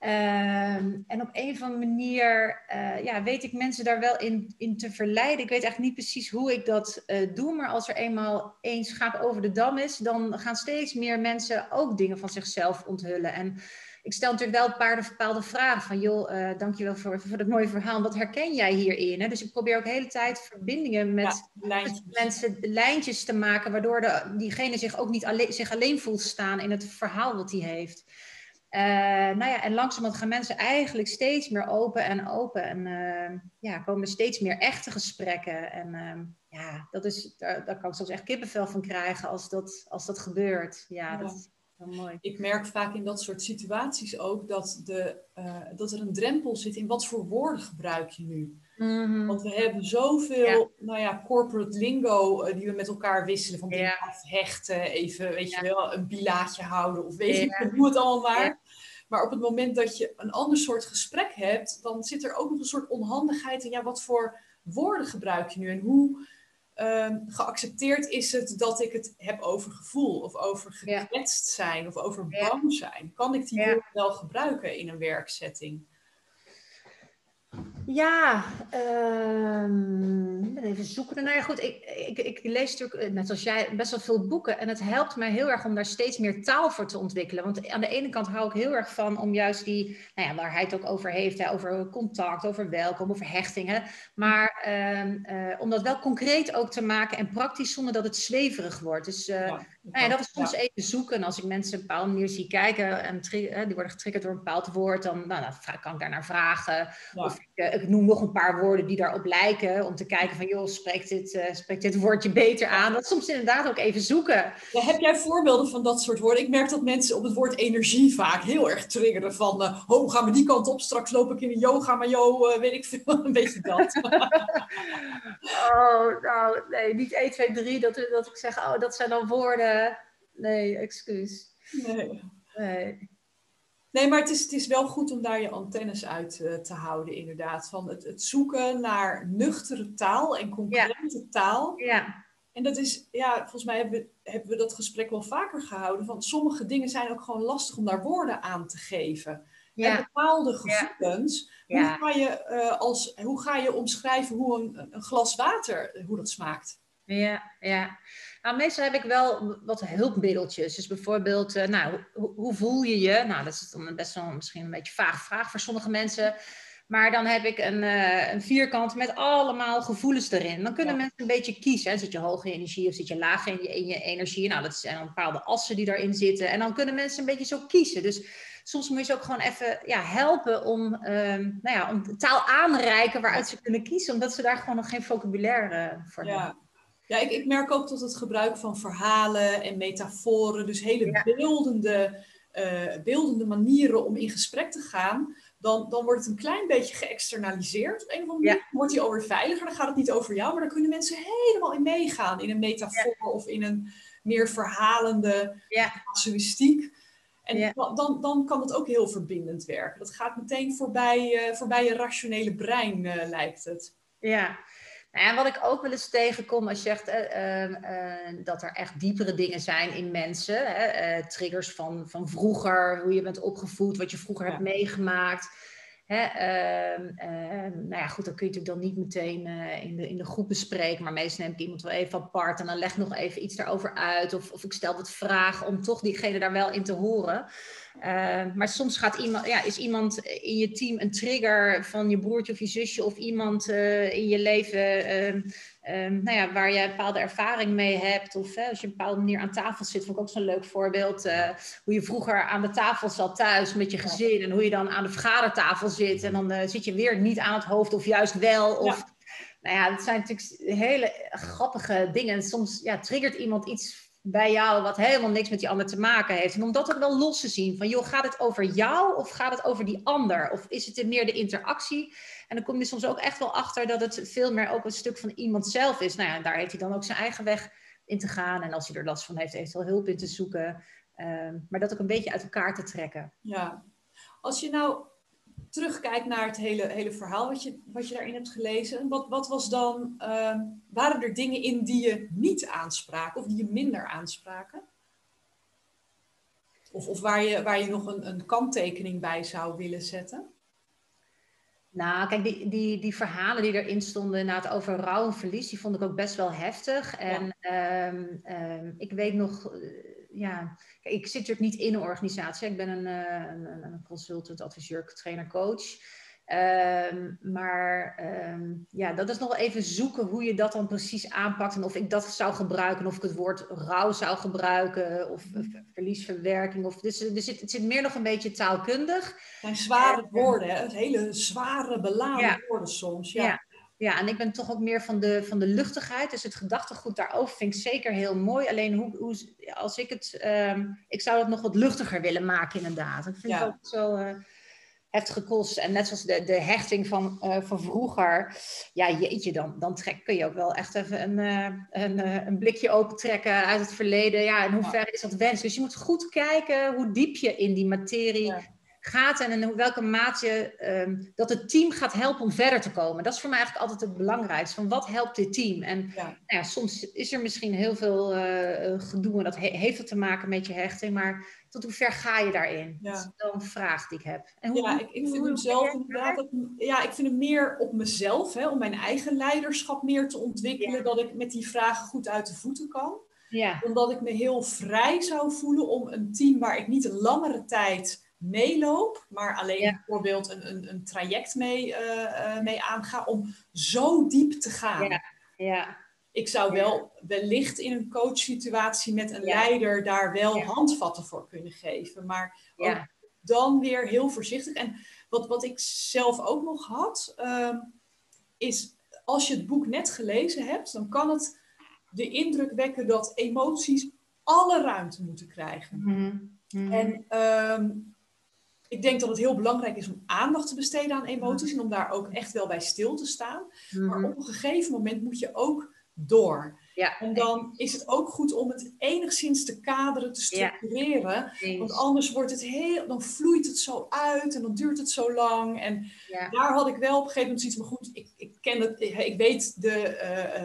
[SPEAKER 2] Ehm, en op een of andere manier uh, ja, weet ik mensen daar wel in, in te verleiden. Ik weet eigenlijk niet precies hoe ik dat uh, doe, maar als er eenmaal één schaap over de dam is, dan gaan steeds meer mensen ook dingen van zichzelf onthullen. En ik stel natuurlijk wel een paar bepaalde vragen van, joh, uh, dankjewel voor, voor dat mooie verhaal. Wat herken jij hierin? Hè? Dus ik probeer ook de hele tijd verbindingen met, ja, met mensen, lijntjes te maken, waardoor de, diegene zich ook niet alleen, zich alleen voelt staan in het verhaal wat hij heeft. Uh, nou ja, en langzamerhand gaan mensen eigenlijk steeds meer open en open. En uh, ja, komen steeds meer echte gesprekken. En uh, ja, dat is, daar, daar, kan ik soms echt kippenvel van krijgen als dat, als dat gebeurt. Ja, ja. dat is wel mooi.
[SPEAKER 1] Ik merk vaak in dat soort situaties ook dat, de, dat er een drempel zit in wat voor woorden gebruik je nu. Mm -hmm. Want we hebben zoveel, ja. nou ja, corporate lingo die we met elkaar wisselen. Van dingen afhechten, even, weet je wel, een bilaatje houden of weet je, hoe het allemaal maar. Maar op het moment dat je een ander soort gesprek hebt, dan zit er ook nog een soort onhandigheid in. Ja, wat voor woorden gebruik je nu en hoe uh, geaccepteerd is het dat ik het heb over gevoel of over gekwetst zijn of over bang zijn? Kan ik die woorden wel gebruiken in een werksetting?
[SPEAKER 2] Ja, um, even zoeken. Nou ja, goed, ik, ik, ik, lees natuurlijk, eh, net als jij, best wel veel boeken. En het helpt mij heel erg om daar steeds meer taal voor te ontwikkelen. Want aan de ene kant hou ik heel erg van om juist die, nou ja, waar hij het ook over heeft, hè, over contact, over welkom, over hechtingen. Maar um, uh, om dat wel concreet ook te maken en praktisch zonder dat het zweverig wordt. Dus ja. Nou ja, dat is soms ja. even zoeken. Als ik mensen op een bepaalde manier zie kijken en die worden getriggerd door een bepaald woord, dan, nou, dan kan ik daar naar vragen. Ja. Of ik, ik, noem nog een paar woorden die daarop lijken, om te kijken van, joh, spreekt dit, uh, spreekt dit woordje beter aan? Dat is soms inderdaad ook even zoeken.
[SPEAKER 1] Heb jij voorbeelden van dat soort woorden? Ik merk dat mensen op het woord energie vaak heel erg triggeren van, uh, oh, gaan we die kant op, straks loop ik in de yoga, maar joh, uh, weet ik veel, een beetje dat.
[SPEAKER 2] oh, nou, nee, niet 1, 2, 3, dat, dat ik zeg, oh, dat zijn dan woorden nee, excuus.
[SPEAKER 1] Nee. nee. Nee, maar het is, het is wel goed om daar je antennes uit uh, te houden, inderdaad. Van het, het, zoeken naar nuchtere taal en concrete ja. taal. Ja. En dat is, ja, volgens mij hebben we, hebben we dat gesprek wel vaker gehouden. Van sommige dingen zijn ook gewoon lastig om daar woorden aan te geven. Ja. En bepaalde gevoelens. Ja. Hoe, ga je, uh, als, hoe ga je omschrijven hoe een, een glas water, hoe dat smaakt?
[SPEAKER 2] Ja, ja. Nou, meestal heb ik wel wat hulpmiddeltjes. Dus bijvoorbeeld, uh, nou, hoe, hoe, voel je je? Nou, dat is dan best wel misschien een beetje vaag vraag voor sommige mensen. Maar dan heb ik een, uh, een vierkant met allemaal gevoelens erin. Dan kunnen ja. mensen een beetje kiezen. Hè. Zit je hoog in energie of zit je laag in je, in je energie? Nou, dat zijn dan bepaalde assen die daarin zitten. En dan kunnen mensen een beetje zo kiezen. Dus soms moet je ze ook gewoon even ja, helpen om, um, nou ja, om taal aanreiken waaruit ze kunnen kiezen. Omdat ze daar gewoon nog geen vocabulaire voor ja. hebben.
[SPEAKER 1] Ja, ik, ik merk ook dat het gebruik van verhalen en metaforen, dus hele beeldende, uh, beeldende manieren om in gesprek te gaan, dan, dan wordt het een klein beetje geëxternaliseerd. Op een of andere manier wordt die alweer veiliger. Dan gaat het niet over jou, maar dan kunnen mensen helemaal in meegaan. In een metafoor of in een meer verhalende ja. casuïstiek. En dan, dan kan het ook heel verbindend werken. Dat gaat meteen voorbij, uh, voorbij je rationele brein, uh, lijkt het.
[SPEAKER 2] Ja, nou en wat ik ook wel eens tegenkom als je zegt uh, dat er echt diepere dingen zijn in mensen. Hè, triggers van, van vroeger, hoe je bent opgevoed, wat je vroeger hebt meegemaakt. Hè, ehm, ehm, nou ja, goed, dan kun je natuurlijk dan niet meteen in, de, in de groep bespreken. Maar meestal neem ik iemand wel even apart en dan leg nog even iets daarover uit. Of, of ik stel wat vragen om toch diegene daar wel in te horen. Uh, maar soms gaat iemand, ja, is iemand in je team een trigger van je broertje of je zusje of iemand uh, in je leven Um, nou ja, waar je een bepaalde ervaring mee hebt. Of als je op een bepaalde manier aan tafel zit, vond ik ook zo'n leuk voorbeeld. Uh, hoe je vroeger aan de tafel zat thuis met je gezin. En hoe je dan aan de vergadertafel zit. En dan zit je weer niet aan het hoofd of juist wel. Of, ja. Nou ja, dat zijn natuurlijk hele grappige dingen. En soms ja, triggert iemand iets bij jou wat helemaal niks met die ander te maken heeft. En om dat ook wel los te zien. Van joh, gaat het over jou of gaat het over die ander? Of is het meer de interactie? En dan kom je soms ook echt wel achter dat het veel meer ook een stuk van iemand zelf is. Nou ja, daar heeft hij dan ook zijn eigen weg in te gaan. En als hij er last van heeft, eventueel hulp in te zoeken. Ehm, maar dat ook een beetje uit elkaar te trekken.
[SPEAKER 1] Ja, als je nou terugkijkt naar het hele, hele verhaal wat je, wat je daarin hebt gelezen, wat, wat was dan, uh, waren er dingen in die je niet aanspraken of die je minder aanspraken? Of, of waar, je, waar je nog een, een kanttekening bij zou willen zetten?
[SPEAKER 2] Nou, kijk, die, die, die verhalen die erin stonden inderdaad over rouw en verlies, die vond ik ook best wel heftig. En ehm, ehm, ik weet nog, uh, ja, ik zit natuurlijk niet in een organisatie. Ik ben een, uh, een, een consultant, adviseur, trainer, coach. Um, maar um, ja, dat is nog wel even zoeken hoe je dat dan precies aanpakt. En of ik dat zou gebruiken, of ik het woord rouw zou gebruiken, of verliesverwerking. Of, dus, dus het, het zit meer nog een beetje taalkundig. Het
[SPEAKER 1] zijn zware woorden, hè? Het hele zware, beladen ja. woorden soms. Ja.
[SPEAKER 2] ja. Ja, en ik ben toch ook meer van de, van de luchtigheid. Dus het gedachtegoed daarover vind ik zeker heel mooi. Alleen hoe, hoe, als ik het. Um, ik zou het nog wat luchtiger willen maken, inderdaad. Ik vind ja. het ook zo. Uh, heftige kost. En net zoals de, de hechting van, uh, van vroeger. Ja, jeetje, dan, dan trek, kun je ook wel echt even een, uh, een, uh, een blikje opentrekken uit het verleden. Ja, in hoeverre is dat wens? Dus je moet goed kijken hoe diep je in die materie ja. Gaat. En in welke mate um, dat het team gaat helpen om verder te komen. Dat is voor mij eigenlijk altijd het belangrijkste. Van wat helpt dit team? En ja. Nou ja, soms is er misschien heel veel gedoe. En dat he heeft te maken met je hechting. Maar tot hoe ver ga je daarin? Ja. Dat is wel een vraag die ik heb.
[SPEAKER 1] En hoe, ja, ik, ik vind hem zelf inderdaad, ja, ik vind hem meer op mezelf, hè, om mijn eigen leiderschap meer te ontwikkelen, ja. dat ik met die vragen goed uit de voeten kan. Ja. Omdat ik me heel vrij zou voelen om een team waar ik niet een langere tijd meeloop, maar alleen ja. bijvoorbeeld een, een, een traject mee, uh, mee aanga, om zo diep te gaan.
[SPEAKER 2] Ja. ja
[SPEAKER 1] ik zou wel wellicht in een coachsituatie met een leider daar wel handvatten voor kunnen geven. Maar ja. dan weer heel voorzichtig. En wat, wat ik zelf ook nog had, um, is als je het boek net gelezen hebt, dan kan het de indruk wekken dat emoties alle ruimte moeten krijgen.
[SPEAKER 2] Mm -hmm.
[SPEAKER 1] En um, ik denk dat het heel belangrijk is om aandacht te besteden aan emoties en om daar ook echt wel bij stil te staan. Mm -hmm. Maar op een gegeven moment moet je ook door.
[SPEAKER 2] Ja,
[SPEAKER 1] en dan is het ook goed om het enigszins te kaderen, te structureren. Ja, want anders wordt het heel, dan vloeit het zo uit en dan duurt het zo lang. En ja. daar had ik wel op een gegeven moment zoiets maar goed, ik ken het, ik weet de,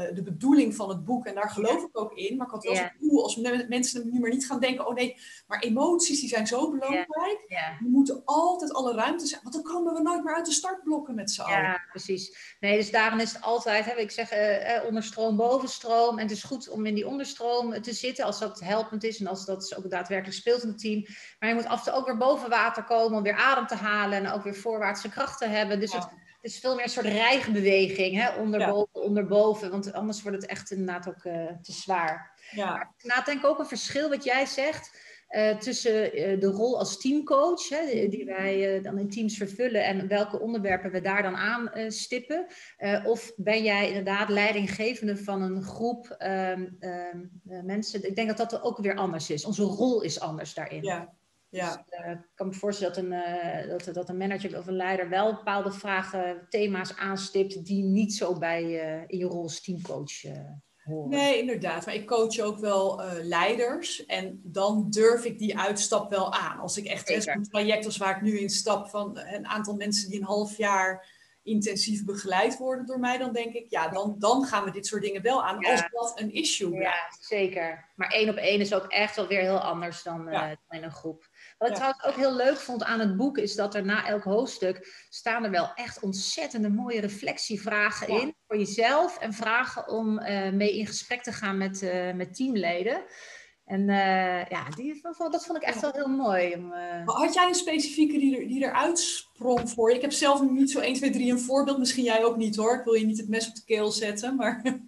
[SPEAKER 1] uh, de bedoeling van het boek en daar geloof ik ook in. Maar ik had wel ja. zo cool als mensen nu maar niet gaan denken, oh nee, maar emoties die zijn zo belangrijk. Die moeten altijd alle ruimte zijn, want dan komen we nooit meer uit de startblokken met z'n allen.
[SPEAKER 2] Ja, precies. Nee, dus daarin is het altijd, hè, ik zeg, uh, onderstroom, bovenstroom. En het is goed om in die onderstroom te zitten als dat helpend is en als dat ook daadwerkelijk speelt in het team. Maar je moet af en toe ook weer boven water komen om weer adem te halen en ook weer voorwaartse kracht te hebben. Dus ja. het, het, is veel meer een soort rijgbeweging, hè? onderboven, ja. onderboven, want anders wordt het echt inderdaad ook uh, te zwaar.
[SPEAKER 1] Ja.
[SPEAKER 2] Maar ik denk ook een verschil wat jij zegt. uh, tussen de rol als teamcoach, hè, die wij dan in teams vervullen, en welke onderwerpen we daar dan aan stippen? of ben jij inderdaad leidinggevende van een groep ehm, ehm, mensen? Ik denk dat dat ook weer anders is. Onze rol is anders daarin.
[SPEAKER 1] Ja. Ja.
[SPEAKER 2] Dus, uh, ik kan me voorstellen dat een, uh, dat, dat een manager of een leider wel bepaalde vragen, thema's aanstipt die niet zo bij uh, in je rol als teamcoach horen.
[SPEAKER 1] Nee, inderdaad. Maar ik coach ook wel leiders en dan durf ik die uitstap wel aan. Als ik echt een traject als waar ik nu in stap van een aantal mensen die een half jaar intensief begeleid worden door mij, dan denk ik, ja, dan, dan gaan we dit soort dingen wel aan, als dat een issue blijft.
[SPEAKER 2] Ja, zeker. Maar één op één is ook echt wel weer heel anders dan, uh, in een groep. Wat ik trouwens ook heel leuk vond aan het boek, is dat er na elk hoofdstuk staan er wel echt ontzettende mooie reflectievragen in voor jezelf en vragen om uh, mee in gesprek te gaan met, uh, met teamleden. En uh, ja, die, dat vond ik echt wel heel mooi. Om, uh...
[SPEAKER 1] Had jij een specifieke die, er, die eruit sprong voor je? Ik heb zelf niet zo 1, 2, 3 een voorbeeld. Misschien jij ook niet hoor. Ik wil je niet het mes op de keel zetten. Maar...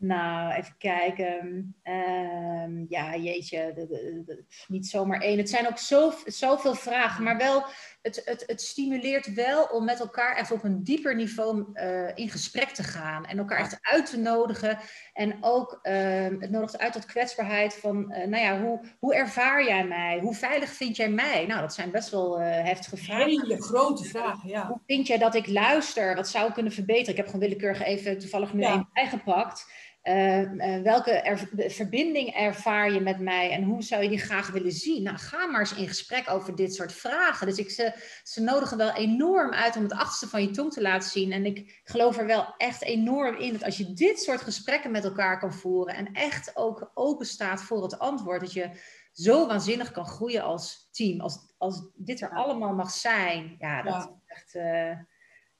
[SPEAKER 2] Nou, even kijken. Uh, ja, jeetje, de, de, niet zomaar één. Het zijn ook zo, zoveel vragen, maar wel, het, het, het stimuleert wel om met elkaar echt op een dieper niveau uh, in gesprek te gaan. En elkaar echt uit te nodigen. En ook, uh, het nodigt uit tot kwetsbaarheid van, uh, nou ja, hoe, hoe ervaar jij mij? Hoe veilig vind jij mij? Nou, dat zijn best wel heftige vragen.
[SPEAKER 1] Hele grote vragen, ja.
[SPEAKER 2] Hoe vind jij dat ik luister? Wat zou ik kunnen verbeteren? Ik heb gewoon willekeurig even toevallig nu ja. één bijgepakt. Uh, uh, welke er, verbinding ervaar je met mij en hoe zou je die graag willen zien? Nou, ga maar eens in gesprek over dit soort vragen. Dus ik, ze, ze nodigen wel enorm uit om het achterste van je tong te laten zien. En ik geloof er wel echt enorm in dat als je dit soort gesprekken met elkaar kan voeren en echt ook open staat voor het antwoord, dat je zo waanzinnig kan groeien als team. Als, als dit er allemaal mag zijn. Ja, dat ja. is echt. Uh,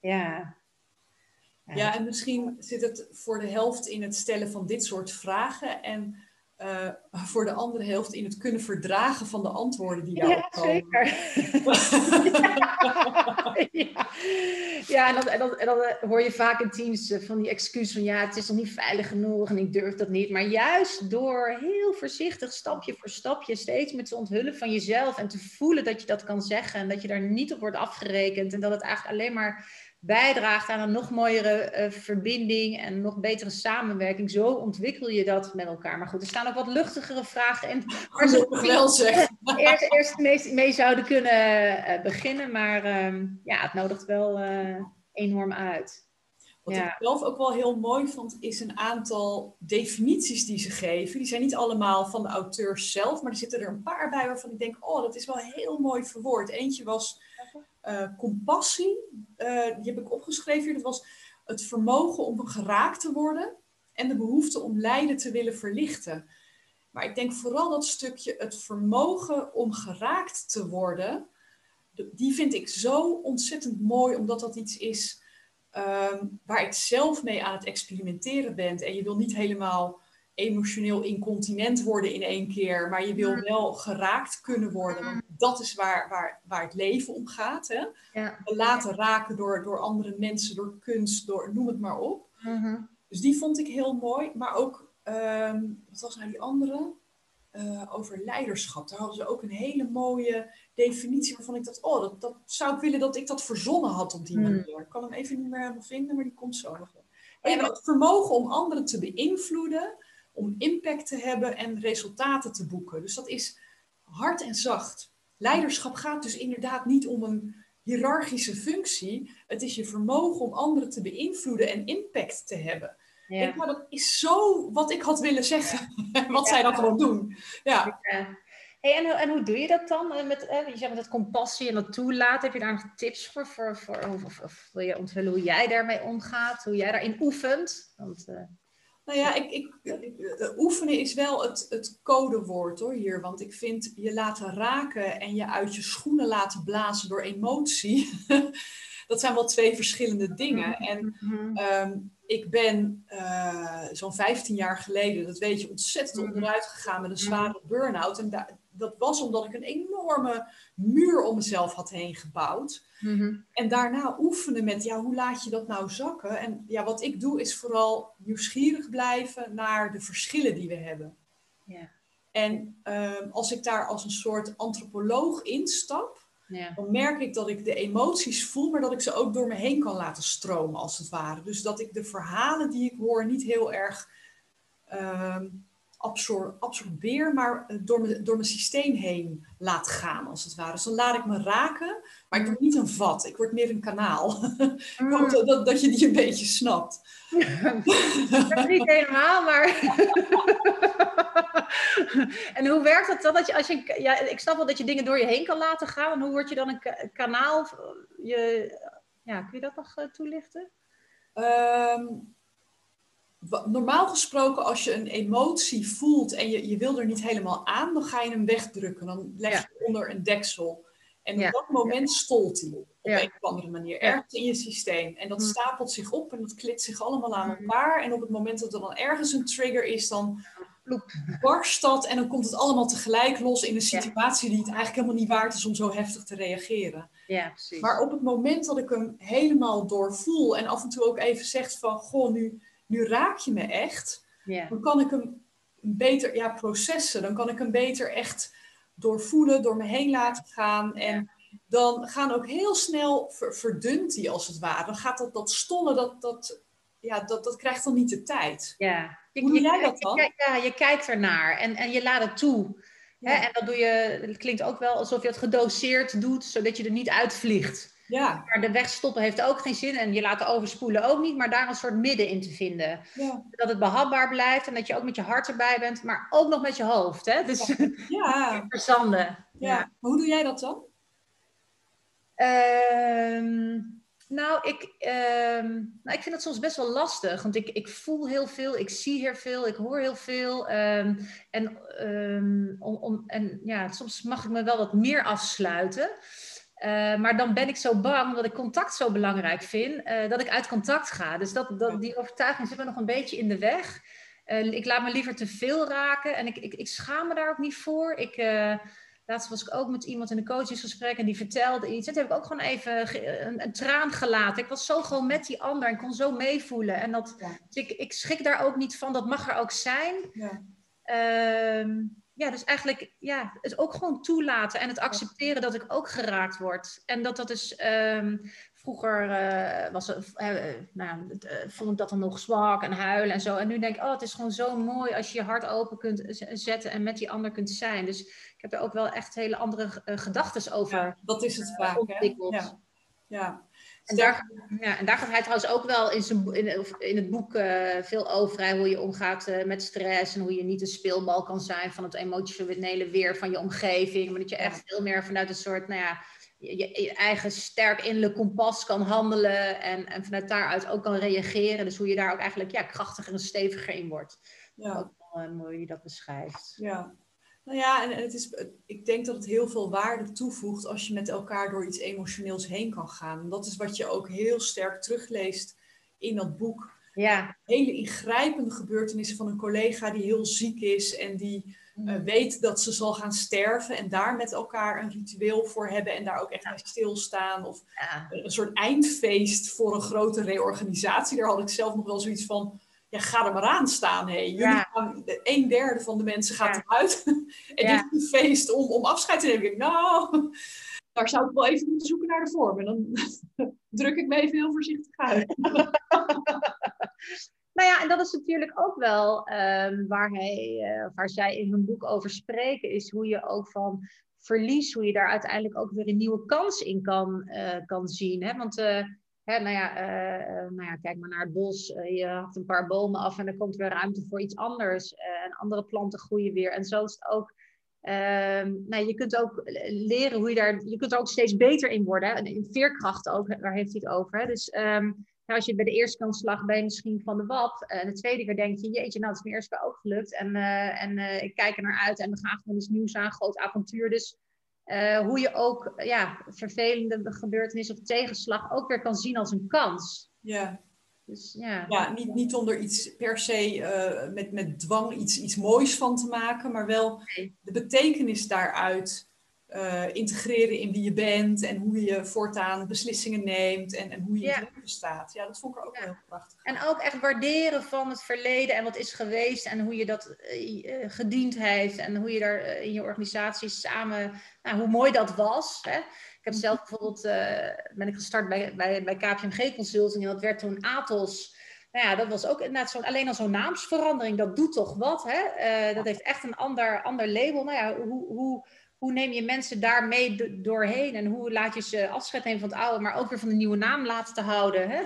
[SPEAKER 2] ja,
[SPEAKER 1] ja, en misschien zit het voor de helft in het stellen van dit soort vragen en uh, voor de andere helft in het kunnen verdragen van de antwoorden die daarop
[SPEAKER 2] ja, komen. Zeker. ja, ja. en, dan, en, eh, hoor je vaak in teams eh, van die excuus van ja, het is nog niet veilig genoeg en ik durf dat niet. Maar juist door heel voorzichtig, stapje voor stapje, steeds met te onthullen van jezelf en te voelen dat je dat kan zeggen en dat je daar niet op wordt afgerekend en dat het eigenlijk alleen maar bijdraagt aan een nog mooiere uh, verbinding en nog betere samenwerking. Zo ontwikkel je dat met elkaar. Maar goed, er staan ook wat luchtigere vragen in.
[SPEAKER 1] Waar ze wel zeggen.
[SPEAKER 2] Eerst, eerst mee, mee zouden kunnen uh, beginnen, maar uh, ja, het nodigt wel eh, enorm uit.
[SPEAKER 1] Wat ja. ik zelf ook wel heel mooi vond, is een aantal definities die ze geven. Die zijn niet allemaal van de auteurs zelf, maar er zitten er een paar bij waarvan ik denk, oh, dat is wel heel mooi verwoord. Eentje was uh, compassie, uh, die heb ik opgeschreven. Dat was het vermogen om geraakt te worden en de behoefte om lijden te willen verlichten. Maar ik denk vooral dat stukje het vermogen om geraakt te worden, die vind ik zo ontzettend mooi, omdat dat iets is um, waar ik zelf mee aan het experimenteren ben. En je wil niet helemaal emotioneel incontinent worden in één keer, maar je wil wel geraakt kunnen worden. Want dat is waar, waar, waar het leven om gaat. Hè? Ja. Laten raken door, door andere mensen, door kunst, door noem het maar op. Mm-hmm. Dus die vond ik heel mooi. Maar ook, um, wat was nou die andere? Uh, over leiderschap. Daar hadden ze ook een hele mooie definitie waarvan ik dacht, oh, dat, dat zou ik willen dat ik dat verzonnen had op die mm. manier. Ik kan hem even niet meer helemaal vinden, maar die komt zo nog. En het vermogen om anderen te beïnvloeden om impact te hebben en resultaten te boeken. Dus dat is hard en zacht. Leiderschap gaat dus inderdaad niet om een hiërarchische functie. Het is je vermogen om anderen te beïnvloeden en impact te hebben. Ja. Denk maar, dat is zo wat ik had willen zeggen. wat zij dan gewoon doen. Ja.
[SPEAKER 2] Hey, en, en, hoe doe je dat dan? Eh, met, eh, je zegt dat compassie en dat toelaten. Heb je daar nog tips voor? voor, voor of, of, wil je onthullen hoe jij daarmee omgaat? Hoe jij daarin oefent? Want, uh...
[SPEAKER 1] Nou ja, ik, ik, eh, oefenen is wel het, het codewoord hoor hier. Want ik vind je laten raken en je uit je schoenen laten blazen door emotie. dat zijn wel twee verschillende dingen. En um, ik ben uh, zo'n 15 jaar geleden, dat weet je, ontzettend onderuit gegaan met een zware burn-out. En dat was omdat ik een enorme muur om mezelf had heen gebouwd. Mhm. En daarna oefenen met, ja, hoe laat je dat nou zakken? En ja, wat ik doe is vooral nieuwsgierig blijven naar de verschillen die we hebben. En ehm, als ik daar als een soort antropoloog instap, dan merk ik dat ik de emoties voel, maar dat ik ze ook door me heen kan laten stromen, als het ware. Dus dat ik de verhalen die ik hoor niet heel erg ehm, absor- absorbeer, maar eh, door, me, door mijn systeem heen laat gaan, als het ware. Dus dan laat ik me raken, maar ik word niet een vat, ik word meer een kanaal. ik hoop dat, dat, dat je die een beetje snapt.
[SPEAKER 2] Dat is niet helemaal, maar. en hoe werkt het dan? Dat je, als je, ja, ik snap wel dat je dingen door je heen kan laten gaan. En hoe word je dan een ka- kanaal? Je, ja, kun je dat nog eh, toelichten?
[SPEAKER 1] Ehm, normaal gesproken, als je een emotie voelt en je, je wil er niet helemaal aan, dan ga je hem wegdrukken. Dan leg je
[SPEAKER 2] Ja.
[SPEAKER 1] hem onder een deksel. En op
[SPEAKER 2] Ja.
[SPEAKER 1] dat moment stolt hij op
[SPEAKER 2] Ja.
[SPEAKER 1] een of andere manier, ergens in je systeem. En dat
[SPEAKER 2] Mm.
[SPEAKER 1] stapelt zich op en dat klit zich allemaal aan
[SPEAKER 2] Mm.
[SPEAKER 1] elkaar. En op het moment dat er dan ergens een trigger is, dan
[SPEAKER 2] Ploep.
[SPEAKER 1] barst dat en dan komt het allemaal tegelijk los in een situatie die het eigenlijk helemaal niet waard is om zo heftig te reageren.
[SPEAKER 2] Ja, precies.
[SPEAKER 1] Maar op het moment dat ik hem helemaal doorvoel en af en toe ook even zegt van, goh, nu, nu raak je me echt, dan kan ik hem beter ja, processen. Dan kan ik hem beter echt doorvoelen, door me heen laten gaan. En dan gaan ook heel snel, ver- verdunt hij als het ware. Dan gaat dat, dat stollen, dat, dat, ja, dat, dat krijgt dan niet de tijd.
[SPEAKER 2] ja.
[SPEAKER 1] Hoe doe
[SPEAKER 2] je
[SPEAKER 1] jij
[SPEAKER 2] kijkt-
[SPEAKER 1] dat dan?
[SPEAKER 2] Je, ja, je kijkt ernaar en, en je laat het toe. Hè?
[SPEAKER 1] Ja.
[SPEAKER 2] En dat doe je, het klinkt ook wel alsof je het gedoseerd doet, zodat je er niet uitvliegt.
[SPEAKER 1] Ja,
[SPEAKER 2] Maar de wegstoppen heeft ook geen zin en je laten overspoelen ook niet, maar daar een soort midden in te vinden.
[SPEAKER 1] ja,
[SPEAKER 2] Dat het behapbaar blijft en dat je ook met je hart erbij bent, maar ook nog met je hoofd. Hè? Dus
[SPEAKER 1] ja,
[SPEAKER 2] verzanden.
[SPEAKER 1] ja. Hoe doe jij dat dan?
[SPEAKER 2] Ehm, nou, ik, ehm, nou, ik vind het soms best wel lastig, want ik, ik voel heel veel, ik zie heel veel, ik hoor heel veel. ehm, en, om, om, en ja, soms mag ik me wel wat meer afsluiten. Eh, maar dan ben ik zo bang, omdat ik contact zo belangrijk vind, eh, dat ik uit contact ga. Dus dat, dat, die overtuiging zit me nog een beetje in de weg. Eh, ik laat me liever te veel raken en ik, ik, ik schaam me daar ook niet voor. Ik, laatst was ik ook met iemand in een coachingsgesprek en die vertelde iets. En toen heb ik ook gewoon even ge- een, een traan gelaten. Ik was zo gewoon met die ander en kon zo meevoelen. En dat,
[SPEAKER 1] Ja.
[SPEAKER 2] dus ik, ik schrik daar ook niet van, dat mag er ook zijn.
[SPEAKER 1] Ja,
[SPEAKER 2] Ehm, ja, dus eigenlijk ja, het ook gewoon toelaten en het accepteren dat ik ook geraakt word. En dat dat dus ehm, vroeger eh, was, eh, nou, vond ik dat dan nog zwak en huilen en zo. En nu denk ik, oh, het is gewoon zo mooi als je je hart open kunt zetten en met die ander kunt zijn. Dus ik heb er ook wel echt hele andere uh, gedachten over
[SPEAKER 1] ja, dat is het vaak. Hè? Ja. Ja.
[SPEAKER 2] En daar, ja, en daar gaat hij trouwens ook wel in, zijn, in, in het boek eh, veel over. hè, hoe je omgaat eh, met stress. En hoe je niet een speelbal kan zijn van het emotionele weer van je omgeving. Maar dat je
[SPEAKER 1] Ja.
[SPEAKER 2] echt veel meer vanuit een soort, nou ja, je, je- je eigen sterk innerlijk kompas kan handelen. En, en vanuit daaruit ook kan reageren. Dus hoe je daar ook eigenlijk ja, krachtiger en steviger in wordt.
[SPEAKER 1] ja.
[SPEAKER 2] Ook wel eh, mooi hoe je dat beschrijft.
[SPEAKER 1] Ja. Nou ja, en, het is, ik denk dat het heel veel waarde toevoegt als je met elkaar door iets emotioneels heen kan gaan. Dat is wat je ook heel sterk terugleest in dat boek.
[SPEAKER 2] Ja,
[SPEAKER 1] Hele ingrijpende gebeurtenissen van een collega die heel ziek is en die eh, weet dat ze zal gaan sterven en daar met elkaar een ritueel voor hebben en daar ook echt bij stilstaan. Of
[SPEAKER 2] ja,
[SPEAKER 1] een soort eindfeest voor een grote reorganisatie. Daar had ik zelf nog wel zoiets van. Ja, ga er maar aan staan. Hey. Jullie
[SPEAKER 2] Ja.
[SPEAKER 1] gaan, de, een derde van de mensen gaat
[SPEAKER 2] Ja.
[SPEAKER 1] eruit. en
[SPEAKER 2] Ja.
[SPEAKER 1] dit is een feest om, om afscheid te nemen. Nou, daar zou ik wel even moeten zoeken naar de vorm. En dan druk ik me even heel voorzichtig uit.
[SPEAKER 2] Nou ja, en dat is natuurlijk ook wel ehm, waar, hij, eh, waar zij in hun boek over spreken, is hoe je ook van verlies, hoe je daar uiteindelijk ook weer een nieuwe kans in kan, eh, kan zien. Hè? Want eh, nou, ja, eh, eh, nou ja, kijk maar naar het bos, Eh, je haalt een paar bomen af en er komt weer ruimte voor iets anders. En andere planten groeien weer. En zo is het ook. ehm, nou, je kunt ook leren hoe je daar, je kunt er ook steeds beter in worden. Hè? En in veerkracht ook, daar heeft hij het over. Dus ehm, als je bij de eerste keer slag ben je misschien van de wap. En de tweede keer denk je, jeetje, nou, het is mijn eerste keer ook gelukt. En, en ik kijk er naar uit en we gaan gewoon iets nieuws aan, groot avontuur. Dus eh, hoe je ook ja, vervelende gebeurtenissen of tegenslag ook weer kan zien als een kans.
[SPEAKER 1] Ja,
[SPEAKER 2] Dus ja,
[SPEAKER 1] ja niet, niet om er iets per se eh, met, met dwang iets, iets moois van te maken, maar wel de betekenis daaruit uh, integreren in wie je bent en hoe je voortaan beslissingen neemt en, en hoe je leven staat. Ja, dat vond ik er ook heel prachtig.
[SPEAKER 2] En ook echt waarderen van het verleden en wat is geweest en hoe je dat uh, gediend heeft en hoe je daar in je organisatie samen, nou, hoe mooi dat was. Hè? Ik heb zelf bijvoorbeeld, ben ik gestart bij, bij, bij KPMG Consulting en dat werd toen Atos. Nou ja, dat was ook inderdaad zo, alleen al zo'n naamsverandering, dat doet toch wat. Hè? dat heeft echt een ander, ander label. Nou ja, hoe, hoe hoe neem je mensen daar mee doorheen en hoe laat je ze afscheid nemen van het oude, maar ook weer van de nieuwe naam laten te houden? Hè?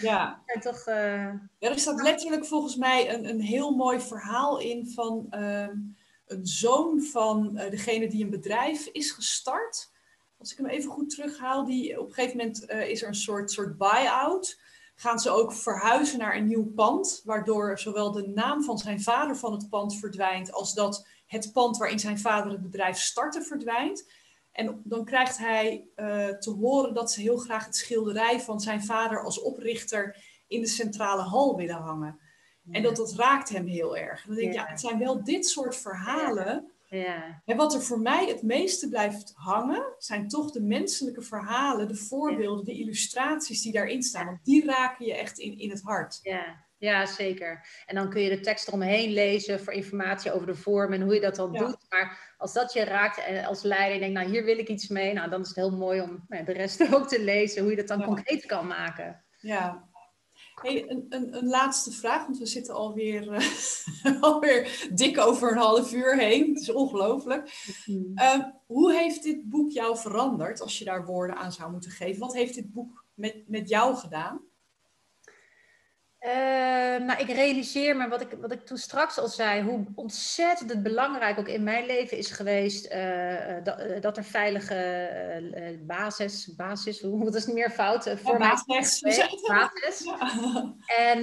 [SPEAKER 1] Ja.
[SPEAKER 2] en toch, uh...
[SPEAKER 1] ja, er staat letterlijk volgens mij een, een heel mooi verhaal in van ehm, een zoon van uh, degene die een bedrijf is gestart. Als ik hem even goed terughaal, die, op een gegeven moment uh, is er een soort, soort buy-out. Gaan ze ook verhuizen naar een nieuw pand, waardoor zowel de naam van zijn vader van het pand verdwijnt als dat het pand waarin zijn vader het bedrijf startte verdwijnt. En dan krijgt hij uh, te horen dat ze heel graag het schilderij van zijn vader als oprichter in de centrale hal willen hangen. En dat, dat raakt hem heel erg. En dan denk ik, ja. ja, het zijn wel dit soort verhalen.
[SPEAKER 2] Ja.
[SPEAKER 1] En wat er voor mij het meeste blijft hangen, zijn toch de menselijke verhalen, de voorbeelden, de illustraties die daarin staan. Want die raken je echt in, in het hart.
[SPEAKER 2] Ja, ja, zeker. En dan kun je de tekst eromheen lezen voor informatie over de vorm en hoe je dat dan doet. Maar als dat je raakt en als leider je denkt, nou hier wil ik iets mee, nou dan is het heel mooi om nou, de rest ook te lezen, hoe je dat dan concreet kan maken.
[SPEAKER 1] Ja. Hey, een, een, een laatste vraag, want we zitten alweer, uh, alweer dik over een half uur heen. Het is ongelooflijk. Mm hoe heeft dit boek jou veranderd, als je daar woorden aan zou moeten geven? Wat heeft dit boek met, met jou gedaan?
[SPEAKER 2] Uh, nou, ik realiseer me wat ik, wat ik toen straks al zei, hoe ontzettend het belangrijk ook in mijn leven is geweest uh, dat, dat, er veilige basis, basis, hoe dat is niet meer fout,
[SPEAKER 1] voor ja, basis.
[SPEAKER 2] basis. Ja. En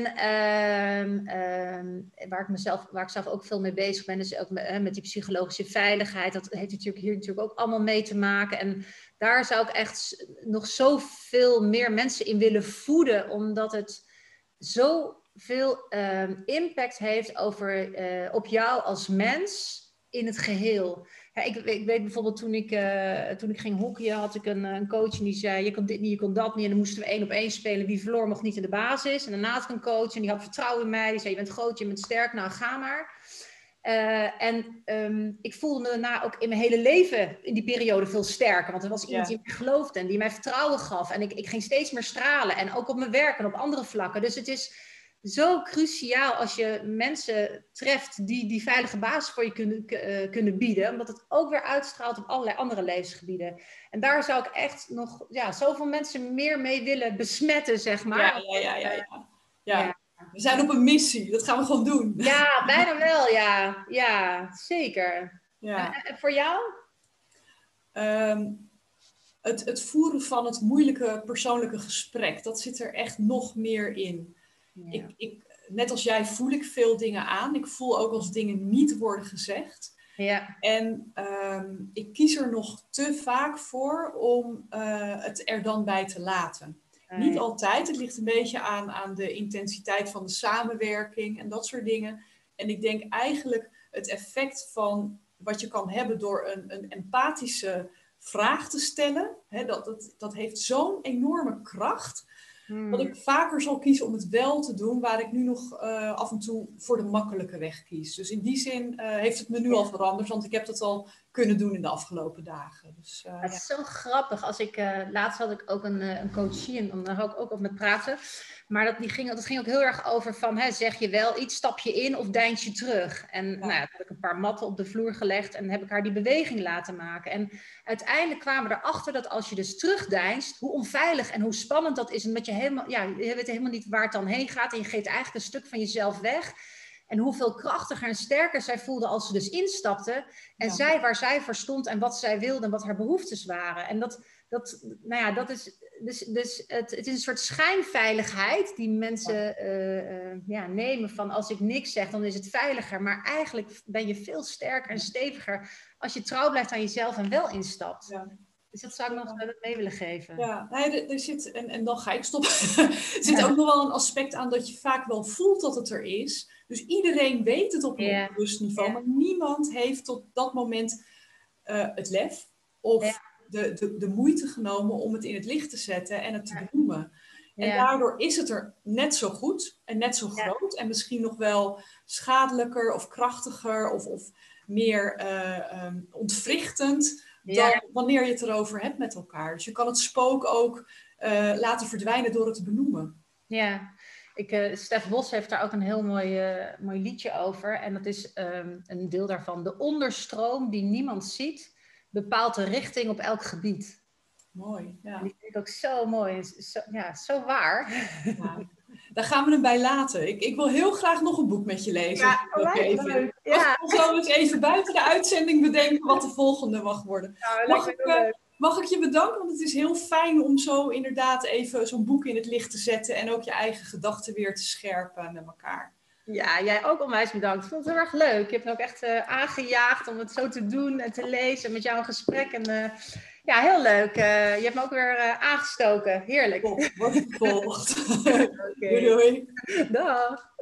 [SPEAKER 2] uh, waar, ik mezelf, waar ik zelf ook veel mee bezig ben, is ook met, met die psychologische veiligheid. Dat heeft natuurlijk hier natuurlijk ook allemaal mee te maken. En daar zou ik echt nog zoveel meer mensen in willen voeden, omdat het zoveel um, impact heeft over, uh, op jou als mens in het geheel. Ik, ik, weet bijvoorbeeld toen ik, uh, toen ik ging hockeyen, had ik een, een coach die zei: Je kon dit niet, je kon dat niet. En dan moesten we één op één spelen. Wie verloor mocht niet in de basis. En daarna had ik een coach en die had vertrouwen in mij. Die zei: Je bent groot, je bent sterk, nou ga maar. Uh, en um, ik voelde me daarna ook in mijn hele leven in die periode veel sterker. Want er was iemand ja. die me geloofde en die mij vertrouwen gaf. En ik, ik ging steeds meer stralen. En ook op mijn werk en op andere vlakken. Dus het is zo cruciaal als je mensen treft die die veilige basis voor je kunnen, uh, kunnen bieden. Omdat het ook weer uitstraalt op allerlei andere levensgebieden. En daar zou ik echt nog ja, zoveel mensen meer mee willen besmetten, zeg maar.
[SPEAKER 1] Ja, ja, ja. ja, ja. ja. We zijn op een missie, dat gaan we gewoon doen.
[SPEAKER 2] Ja, bijna wel, ja. Ja, zeker. Ja. En, voor jou?
[SPEAKER 1] Um, het, het voeren van het moeilijke persoonlijke gesprek, dat zit er echt nog meer in. Ja. Ik, ik, net als jij voel ik veel dingen aan. Ik voel ook als dingen niet worden gezegd.
[SPEAKER 2] Ja.
[SPEAKER 1] En um, ik kies er nog te vaak voor om uh, het er dan bij te laten. Niet altijd. Het ligt een beetje aan, aan de intensiteit van de samenwerking en dat soort dingen. En ik denk eigenlijk het effect van wat je kan hebben door een, een empathische vraag te stellen, hè, dat, dat, dat heeft zo'n enorme kracht. Hmm. Dat ik vaker zal kiezen om het wel te doen, waar ik nu nog uh, af en toe voor de makkelijke weg kies. Dus in die zin uh, heeft het me nu al veranderd, want ik heb dat al kunnen doen in de afgelopen dagen. Dus,
[SPEAKER 2] uh, het is zo grappig. Als ik, laatst had ik ook een, een coachie en daar hou ik ook op met praten. Maar dat, die ging, dat ging ook heel erg over van, hè, zeg je wel iets, stap je in of deins je terug? En ja. nou ja, toen heb ik een paar matten op de vloer gelegd en heb ik haar die beweging laten maken. En uiteindelijk kwamen we erachter dat als je dus terugdeinst, hoe onveilig en hoe spannend dat is. Omdat je helemaal, ja, je weet helemaal niet waar het dan heen gaat en je geeft eigenlijk een stuk van jezelf weg. En hoeveel krachtiger en sterker zij voelde als ze dus instapte. En ja. zij waar zij voor stond en wat zij wilde en wat haar behoeftes waren. En dat, dat, nou ja, dat is, dus, dus het, het is een soort schijnveiligheid die mensen uh, uh, ja, nemen van als ik niks zeg, dan is het veiliger. Maar eigenlijk ben je veel sterker en steviger als je trouw blijft aan jezelf en wel instapt. Ja. Dus dat zou ik nog mee willen geven.
[SPEAKER 1] Ja, nee, er, er, zit, en, en dan ga ik stoppen. er zit ook nog wel een aspect aan dat je vaak wel voelt dat het er is. Dus iedereen weet het op een ja. bewust niveau, maar niemand heeft tot dat moment uh, het lef of de, de, de moeite genomen om het in het licht te zetten en het te benoemen. En daardoor is het er net zo goed en net zo groot en misschien nog wel schadelijker of krachtiger of, of meer uh, ontwrichtend dan wanneer je het erover hebt met elkaar. Dus je kan het spook ook uh, laten verdwijnen door het te benoemen.
[SPEAKER 2] Ja, ik, uh, Stef Bos heeft daar ook een heel mooi, mooi liedje over. En dat is um, een deel daarvan. De onderstroom die niemand ziet, bepaalt de richting op elk gebied.
[SPEAKER 1] Mooi, ja.
[SPEAKER 2] Die vind ik ook zo mooi. Zo, ja, zo waar. Ja.
[SPEAKER 1] Daar gaan we hem bij laten. Ik, ik wil heel graag nog een boek met je lezen.
[SPEAKER 2] Ja, leuk, leuk.
[SPEAKER 1] Ja. Ik zal eens even buiten de uitzending bedenken wat de volgende mag worden.
[SPEAKER 2] Nou, mag, ik, uh,
[SPEAKER 1] mag ik je bedanken? Want het is heel fijn om zo inderdaad even zo'n boek in het licht te zetten. En ook je eigen gedachten weer te scherpen met elkaar.
[SPEAKER 2] Ja, jij ook onwijs bedankt. Ik vond het heel erg leuk. Je hebt me ook echt uh, aangejaagd om het zo te doen en te lezen. Met jou een gesprek. En uh, ja, heel leuk. Uh, je hebt me ook weer aangestoken. Heerlijk.
[SPEAKER 1] Top, gevolgd. okay. Doei, doei.
[SPEAKER 2] Dag.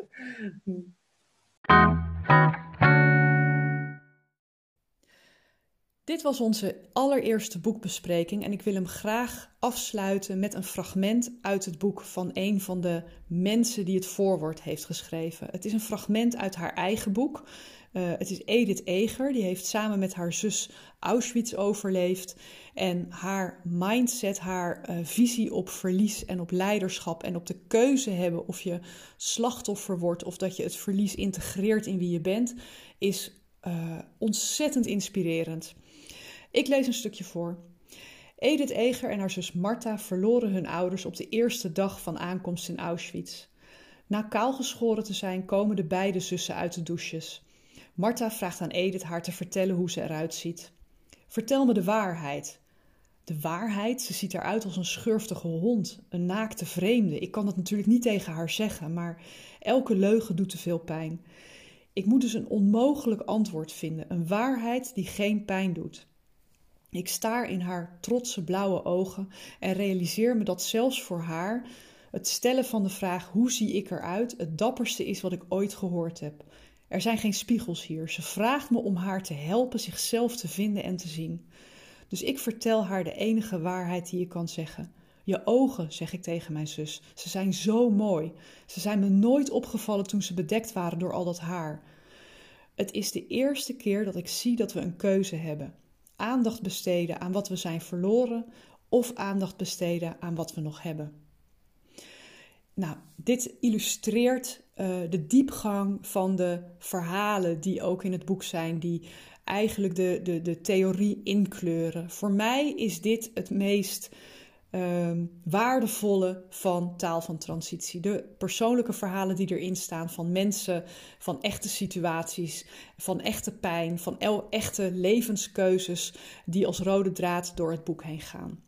[SPEAKER 1] Dit was onze allereerste boekbespreking en ik wil hem graag afsluiten met een fragment uit het boek van een van de mensen die het voorwoord heeft geschreven. Het is een fragment uit haar eigen boek. Uh, het is Edith Eger, die heeft samen met haar zus Auschwitz overleefd. En haar mindset, haar uh, visie op verlies en op leiderschap en op de keuze hebben of je slachtoffer wordt of dat je het verlies integreert in wie je bent, is uh, ontzettend inspirerend. Ik lees een stukje voor. Edith Eger en haar zus Marta verloren hun ouders op de eerste dag van aankomst in Auschwitz. Na kaalgeschoren te zijn, komen de beide zussen uit de douches. Marta vraagt aan Edith haar te vertellen hoe ze eruit ziet. Vertel me de waarheid. De waarheid? Ze ziet eruit als een schurftige hond, een naakte vreemde. Ik kan dat natuurlijk niet tegen haar zeggen, maar elke leugen doet te veel pijn. Ik moet dus een onmogelijk antwoord vinden, een waarheid die geen pijn doet. Ik staar in haar trotse blauwe ogen en realiseer me dat zelfs voor haar het stellen van de vraag hoe zie ik eruit het dapperste is wat ik ooit gehoord heb. Er zijn geen spiegels hier. Ze vraagt me om haar te helpen zichzelf te vinden en te zien. Dus ik vertel haar de enige waarheid die je kan zeggen. Je ogen, zeg ik tegen mijn zus. Ze zijn zo mooi. Ze zijn me nooit opgevallen toen ze bedekt waren door al dat haar. Het is de eerste keer dat ik zie dat we een keuze hebben aandacht besteden aan wat we zijn verloren of aandacht besteden aan wat we nog hebben. Nou, dit illustreert uh, de diepgang van de verhalen die ook in het boek zijn, die eigenlijk de, de, de theorie inkleuren. Voor mij is dit het meest um, waardevolle van taal van transitie. De persoonlijke verhalen die erin staan van mensen, van echte situaties, van echte pijn, van echte levenskeuzes die als rode draad door het boek heen gaan.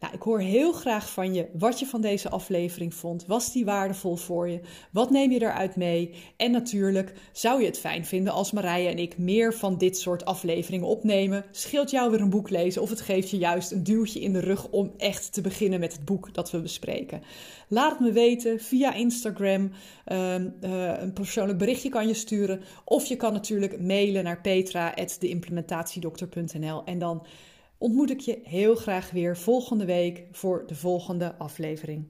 [SPEAKER 1] Nou, ik hoor heel graag van je wat je van deze aflevering vond. Was die waardevol voor je? Wat neem je eruit mee? En natuurlijk, zou je het fijn vinden als Marije en ik meer van dit soort afleveringen opnemen? Scheelt jou weer een boek lezen of het geeft je juist een duwtje in de rug om echt te beginnen met het boek dat we bespreken? Laat het me weten via Instagram. Um, uh, een persoonlijk berichtje kan je sturen. Of je kan natuurlijk mailen naar petra.deimplementatiedokter.nl en dan ontmoet ik je heel graag weer volgende week voor de volgende aflevering.